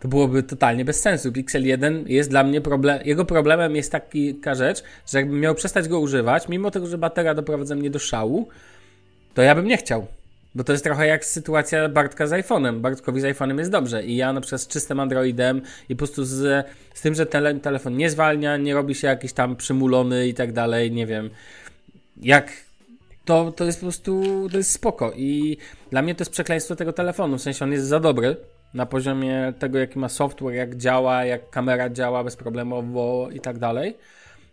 To byłoby totalnie bez sensu. Pixel 1 jest dla mnie problem. Jego problemem jest taka rzecz, że jakbym miał przestać go używać, mimo tego, że bateria doprowadza mnie do szału, to ja bym nie chciał. Bo to jest trochę jak sytuacja Bartka z iPhone'em. Bartkowi z iPhone'em jest dobrze i ja na przykład z czystym Androidem i po prostu z, z tym, że tele, telefon nie zwalnia, nie robi się jakiś tam przymulony i tak dalej, nie wiem. Jak to, to jest po prostu, to jest spoko i dla mnie to jest przekleństwo tego telefonu, w sensie on jest za dobry na poziomie tego, jaki ma software, jak działa, jak kamera działa bezproblemowo i tak dalej.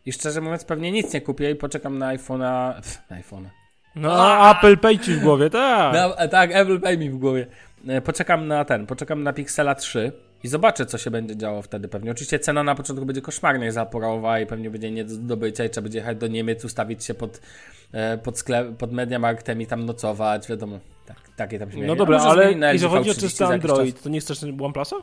I szczerze mówiąc, pewnie nic nie kupię i poczekam na iPhone'a. [LAUGHS] Na iPhone'a. No, a Apple Pay ci w głowie, tak. No, tak, Apple Pay mi w głowie. E, poczekam na ten, poczekam na Pixela 3 i zobaczę, co się będzie działo wtedy pewnie. Oczywiście cena na początku będzie koszmarnie zaporowa i pewnie będzie nie do zdobycia i trzeba będzie jechać do Niemiec, ustawić się pod, pod sklep, pod Mediamarktem i tam nocować, wiadomo. Tak, takie tam się No dobra, ale jeżeli chodzi o czysty Android, to nie chcesz OnePlusa?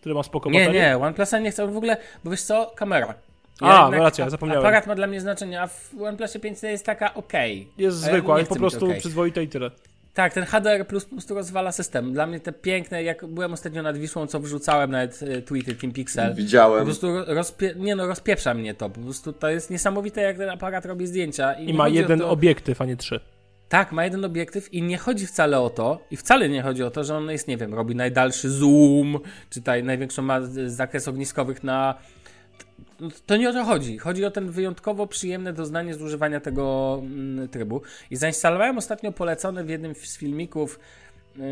Który ma spoko Nie, nie, OnePlusa nie chcę w ogóle, bo wiesz co, kamera. Ja a, no racja, zapomniałem. Aparat ma dla mnie znaczenie, a w OnePlusie 5 jest taka ok. Jest zwykła, ja po prostu okay. przyzwoita i tyle. Tak, ten HDR Plus po prostu rozwala system. Dla mnie te piękne, jak byłem ostatnio nad Wisłą, co wrzucałem nawet e, tweety Team Pixel. Widziałem. Po prostu rozpie... nie no, rozpieprza mnie to. Po prostu to jest niesamowite, jak ten aparat robi zdjęcia. I, I ma jeden to... obiektyw, a nie trzy. Tak, ma jeden obiektyw i nie chodzi wcale o to, i wcale nie chodzi o to, że on jest, nie wiem, robi najdalszy zoom, czy tutaj największą ma zakres ogniskowych na to nie o to chodzi. Chodzi o ten wyjątkowo przyjemne doznanie z używania tego mm, trybu. I zainstalowałem ostatnio polecony w jednym z filmików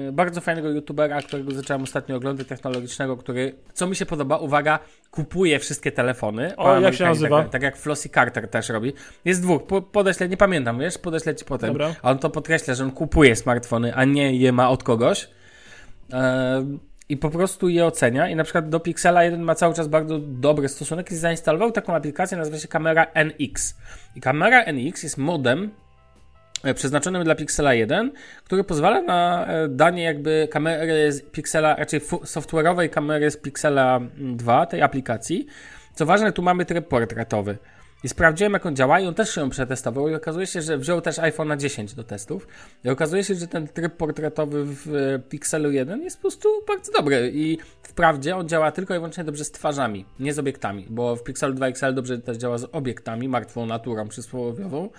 y, bardzo fajnego youtubera, którego zacząłem ostatnio oglądać, technologicznego, który, co mi się podoba, uwaga, kupuje wszystkie telefony. O, jak się nazywa? Tak, tak, jak Flossy Carter też robi. Jest dwóch, po, podeślę, nie pamiętam, wiesz, podeślę ci potem. Dobra. A on to podkreśla, że on kupuje smartfony, a nie je ma od kogoś. Eee, i po prostu je ocenia i na przykład do Pixela 1 ma cały czas bardzo dobry stosunek i zainstalował taką aplikację, nazywa się Kamera NX. I Kamera NX jest modem e, przeznaczonym dla Pixela 1, który pozwala na e, danie jakby kamery z Pixela, raczej software'owej kamery z Pixela 2, tej aplikacji. Co ważne, tu mamy tryb portretowy. I sprawdziłem, jak on działa, i on też się przetestował. I okazuje się, że wziął też iPhone 10 do testów. I okazuje się, że ten tryb portretowy w Pixelu 1 jest po prostu bardzo dobry. I wprawdzie on działa tylko i wyłącznie dobrze z twarzami, nie z obiektami, bo w Pixelu 2 XL dobrze też działa z obiektami, martwą naturą przysłowiową.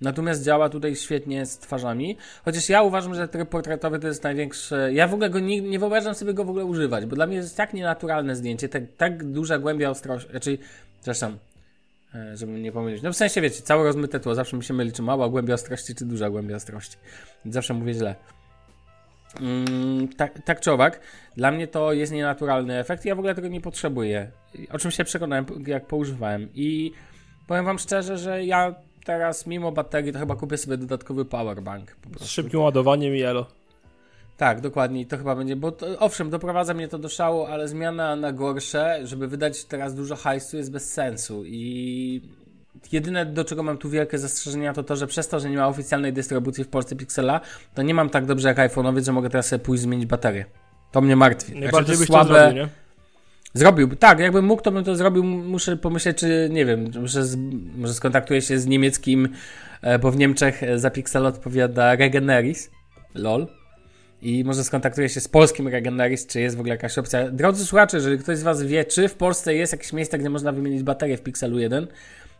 Natomiast działa tutaj świetnie z twarzami. Chociaż ja uważam, że tryb portretowy to jest największy. Ja w ogóle go nie, nie wyobrażam sobie go w ogóle używać, bo dla mnie jest tak nienaturalne zdjęcie, tak, tak duża głębia ostrości. Zresztą, E, żeby nie pomylić. No w sensie, wiecie, całe rozmyte tło, zawsze mi się myli, czy mała głębia ostrości, czy duża głębia ostrości. Zawsze mówię źle. Mm, tak, tak czy owak, dla mnie to jest nienaturalny efekt ja w ogóle tego nie potrzebuję. O czym się przekonałem, jak poużywałem. I powiem wam szczerze, że ja teraz mimo baterii to chyba kupię sobie dodatkowy powerbank. Z szybkim ładowaniem i elo. Tak, dokładnie. To chyba będzie, bo to, owszem, doprowadza mnie to do szału, ale zmiana na gorsze, żeby wydać teraz dużo hajsu jest bez sensu i jedyne do czego mam tu wielkie zastrzeżenia to to, że przez to, że nie ma oficjalnej dystrybucji w Polsce Pixela, to nie mam tak dobrze jak iPhone'owiec, że mogę teraz sobie pójść zmienić baterię. To mnie martwi. Najbardziej znaczy, słabe... zrobił, nie? Zrobiłby, tak, jakbym mógł, to bym to zrobił. Muszę pomyśleć, czy nie wiem, może, z, może skontaktuję się z niemieckim, e, bo w Niemczech za Pixel odpowiada Regeneris. LOL i może skontaktuję się z polskim Regeneris, czy jest w ogóle jakaś opcja. Drodzy słuchacze, jeżeli ktoś z Was wie, czy w Polsce jest jakieś miejsce, gdzie można wymienić baterię w Pixelu 1,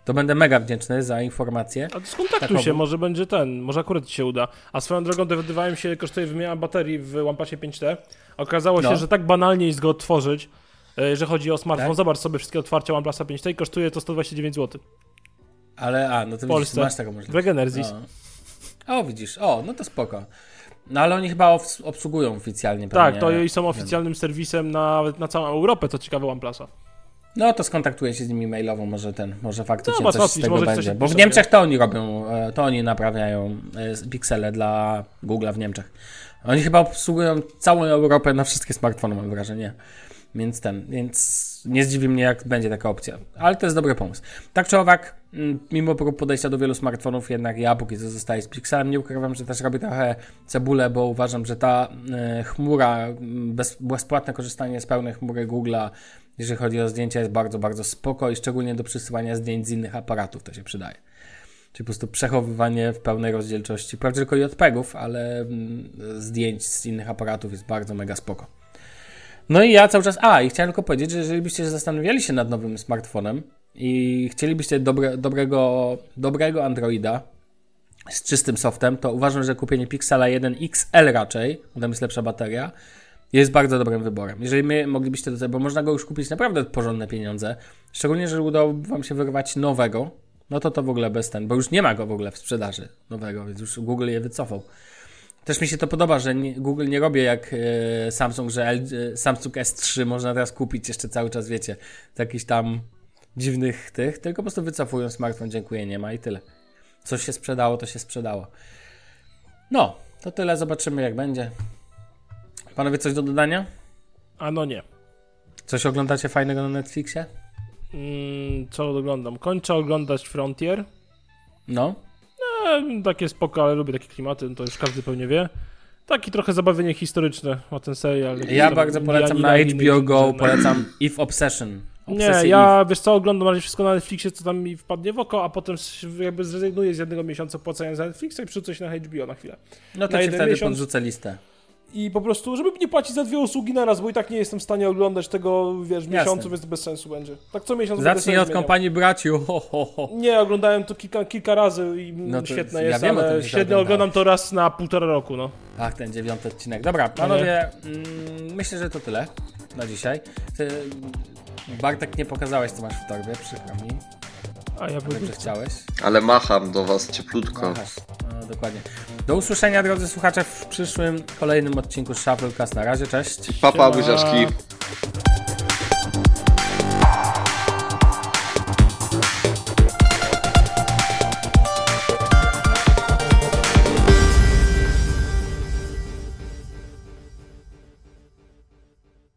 to będę mega wdzięczny za informację. A skontaktuj się, może będzie ten, może akurat Ci się uda. A swoją drogą dowiadywałem się, kosztuje wymiana baterii w OnePlusie 5T. Okazało no. się, że tak banalnie jest go odtworzyć, e, jeżeli chodzi o smartfon. Tak? Zobacz sobie wszystkie otwarcia OnePlusa 5T i kosztuje to 129 zł. Ale, a, no to w widzisz, masz taką możliwość. W Regenesis. O. o, widzisz, o, no to spoko. No ale oni chyba obsługują oficjalnie. Tak, to i są oficjalnym serwisem na, na całą Europę, co ciekawe OnePlusa. No to skontaktuję się z nimi mailowo, może ten, może faktycznie no, coś z tego będzie. Bo w Niemczech to oni robią, e, to oni naprawiają e, piksele dla Google'a w Niemczech. Oni chyba obsługują całą Europę na wszystkie smartfony, mam wrażenie. Więc ten, więc nie zdziwi mnie, jak będzie taka opcja. Ale to jest dobry pomysł. Tak czy owak, mm, mimo prób podejścia do wielu smartfonów, jednak ja póki co zostaję z Pixelem. Nie ukrywam, że też robię trochę cebulę, bo uważam, że ta e, chmura, mm, bez, bezpłatne korzystanie z pełnej chmury Google'a, jeżeli chodzi o zdjęcia, jest bardzo, bardzo spoko i szczególnie do przesyłania zdjęć z innych aparatów to się przydaje. Czyli po prostu przechowywanie w pełnej rozdzielczości, wprawdzie tylko JPEGów, ale mm, zdjęć z innych aparatów jest bardzo mega spoko. No i ja cały czas, a i chciałem tylko powiedzieć, że jeżeli byście zastanawiali się nad nowym smartfonem i chcielibyście dobre, dobrego, dobrego Androida z czystym softem, to uważam, że kupienie Pixela 1 XL raczej, bo tam jest lepsza bateria, jest bardzo dobrym wyborem. Jeżeli my moglibyście do tego, bo można go już kupić naprawdę porządne pieniądze, szczególnie, że udałoby wam się wyrwać nowego, no to to w ogóle bez ten, bo już nie ma go w ogóle w sprzedaży nowego, więc już Google je wycofał. Też mi się to podoba, że nie, Google nie robi jak e, Samsung, że L, e, Samsung S3 można teraz kupić jeszcze cały czas, wiecie, z jakichś tam dziwnych tych, tylko po prostu wycofują smartfon, dziękuję, nie ma i tyle. Coś się sprzedało, to się sprzedało. No, to tyle, zobaczymy jak będzie. Panowie, coś do dodania? A no nie. Coś oglądacie fajnego na Netflixie? Mm, co oglądam? Kończę oglądać Frontier. No. E, takie spoko, ale lubię takie klimaty, no to już każdy pewnie wie. Taki trochę zabawienie historyczne ma ten serial. Ja bardzo polecam na HBO Go, polecam If Obsession. Nie, Obsesję ja wiesz co, oglądam raczej wszystko na Netflixie, co tam mi wpadnie w oko, a potem jakby zrezygnuję z jednego miesiąca płacenia za Netflixa i przerzucę się na HBO na chwilę. No to na ci wtedy miesiąc. podrzucę listę. I po prostu, żeby nie płacić za dwie usługi naraz, bo i tak nie jestem w stanie oglądać tego, wiesz, Jasne. miesiącu, więc bez sensu będzie. Tak co miesiąc Zacznij od zmieniał. kompanii braciu. [LAUGHS] Ho, ho, ho. Nie, oglądałem to kilka, kilka razy i No to świetne ja jest, wiem o tym, ale średnio oglądam to raz na półtora roku, no. Ach, ten dziewiąty odcinek. Dobra, panowie, mm, myślę, że to tyle na dzisiaj. Ty, Bartek, nie pokazałeś, co masz w torbie, przykro mi. A ja bym że chciałeś. Ale macham do was cieplutko. Machasz. No, dokładnie. Do usłyszenia, drodzy słuchacze, w przyszłym, kolejnym odcinku Shufflecast. Na razie, cześć. Papa, Siema. buziaczki.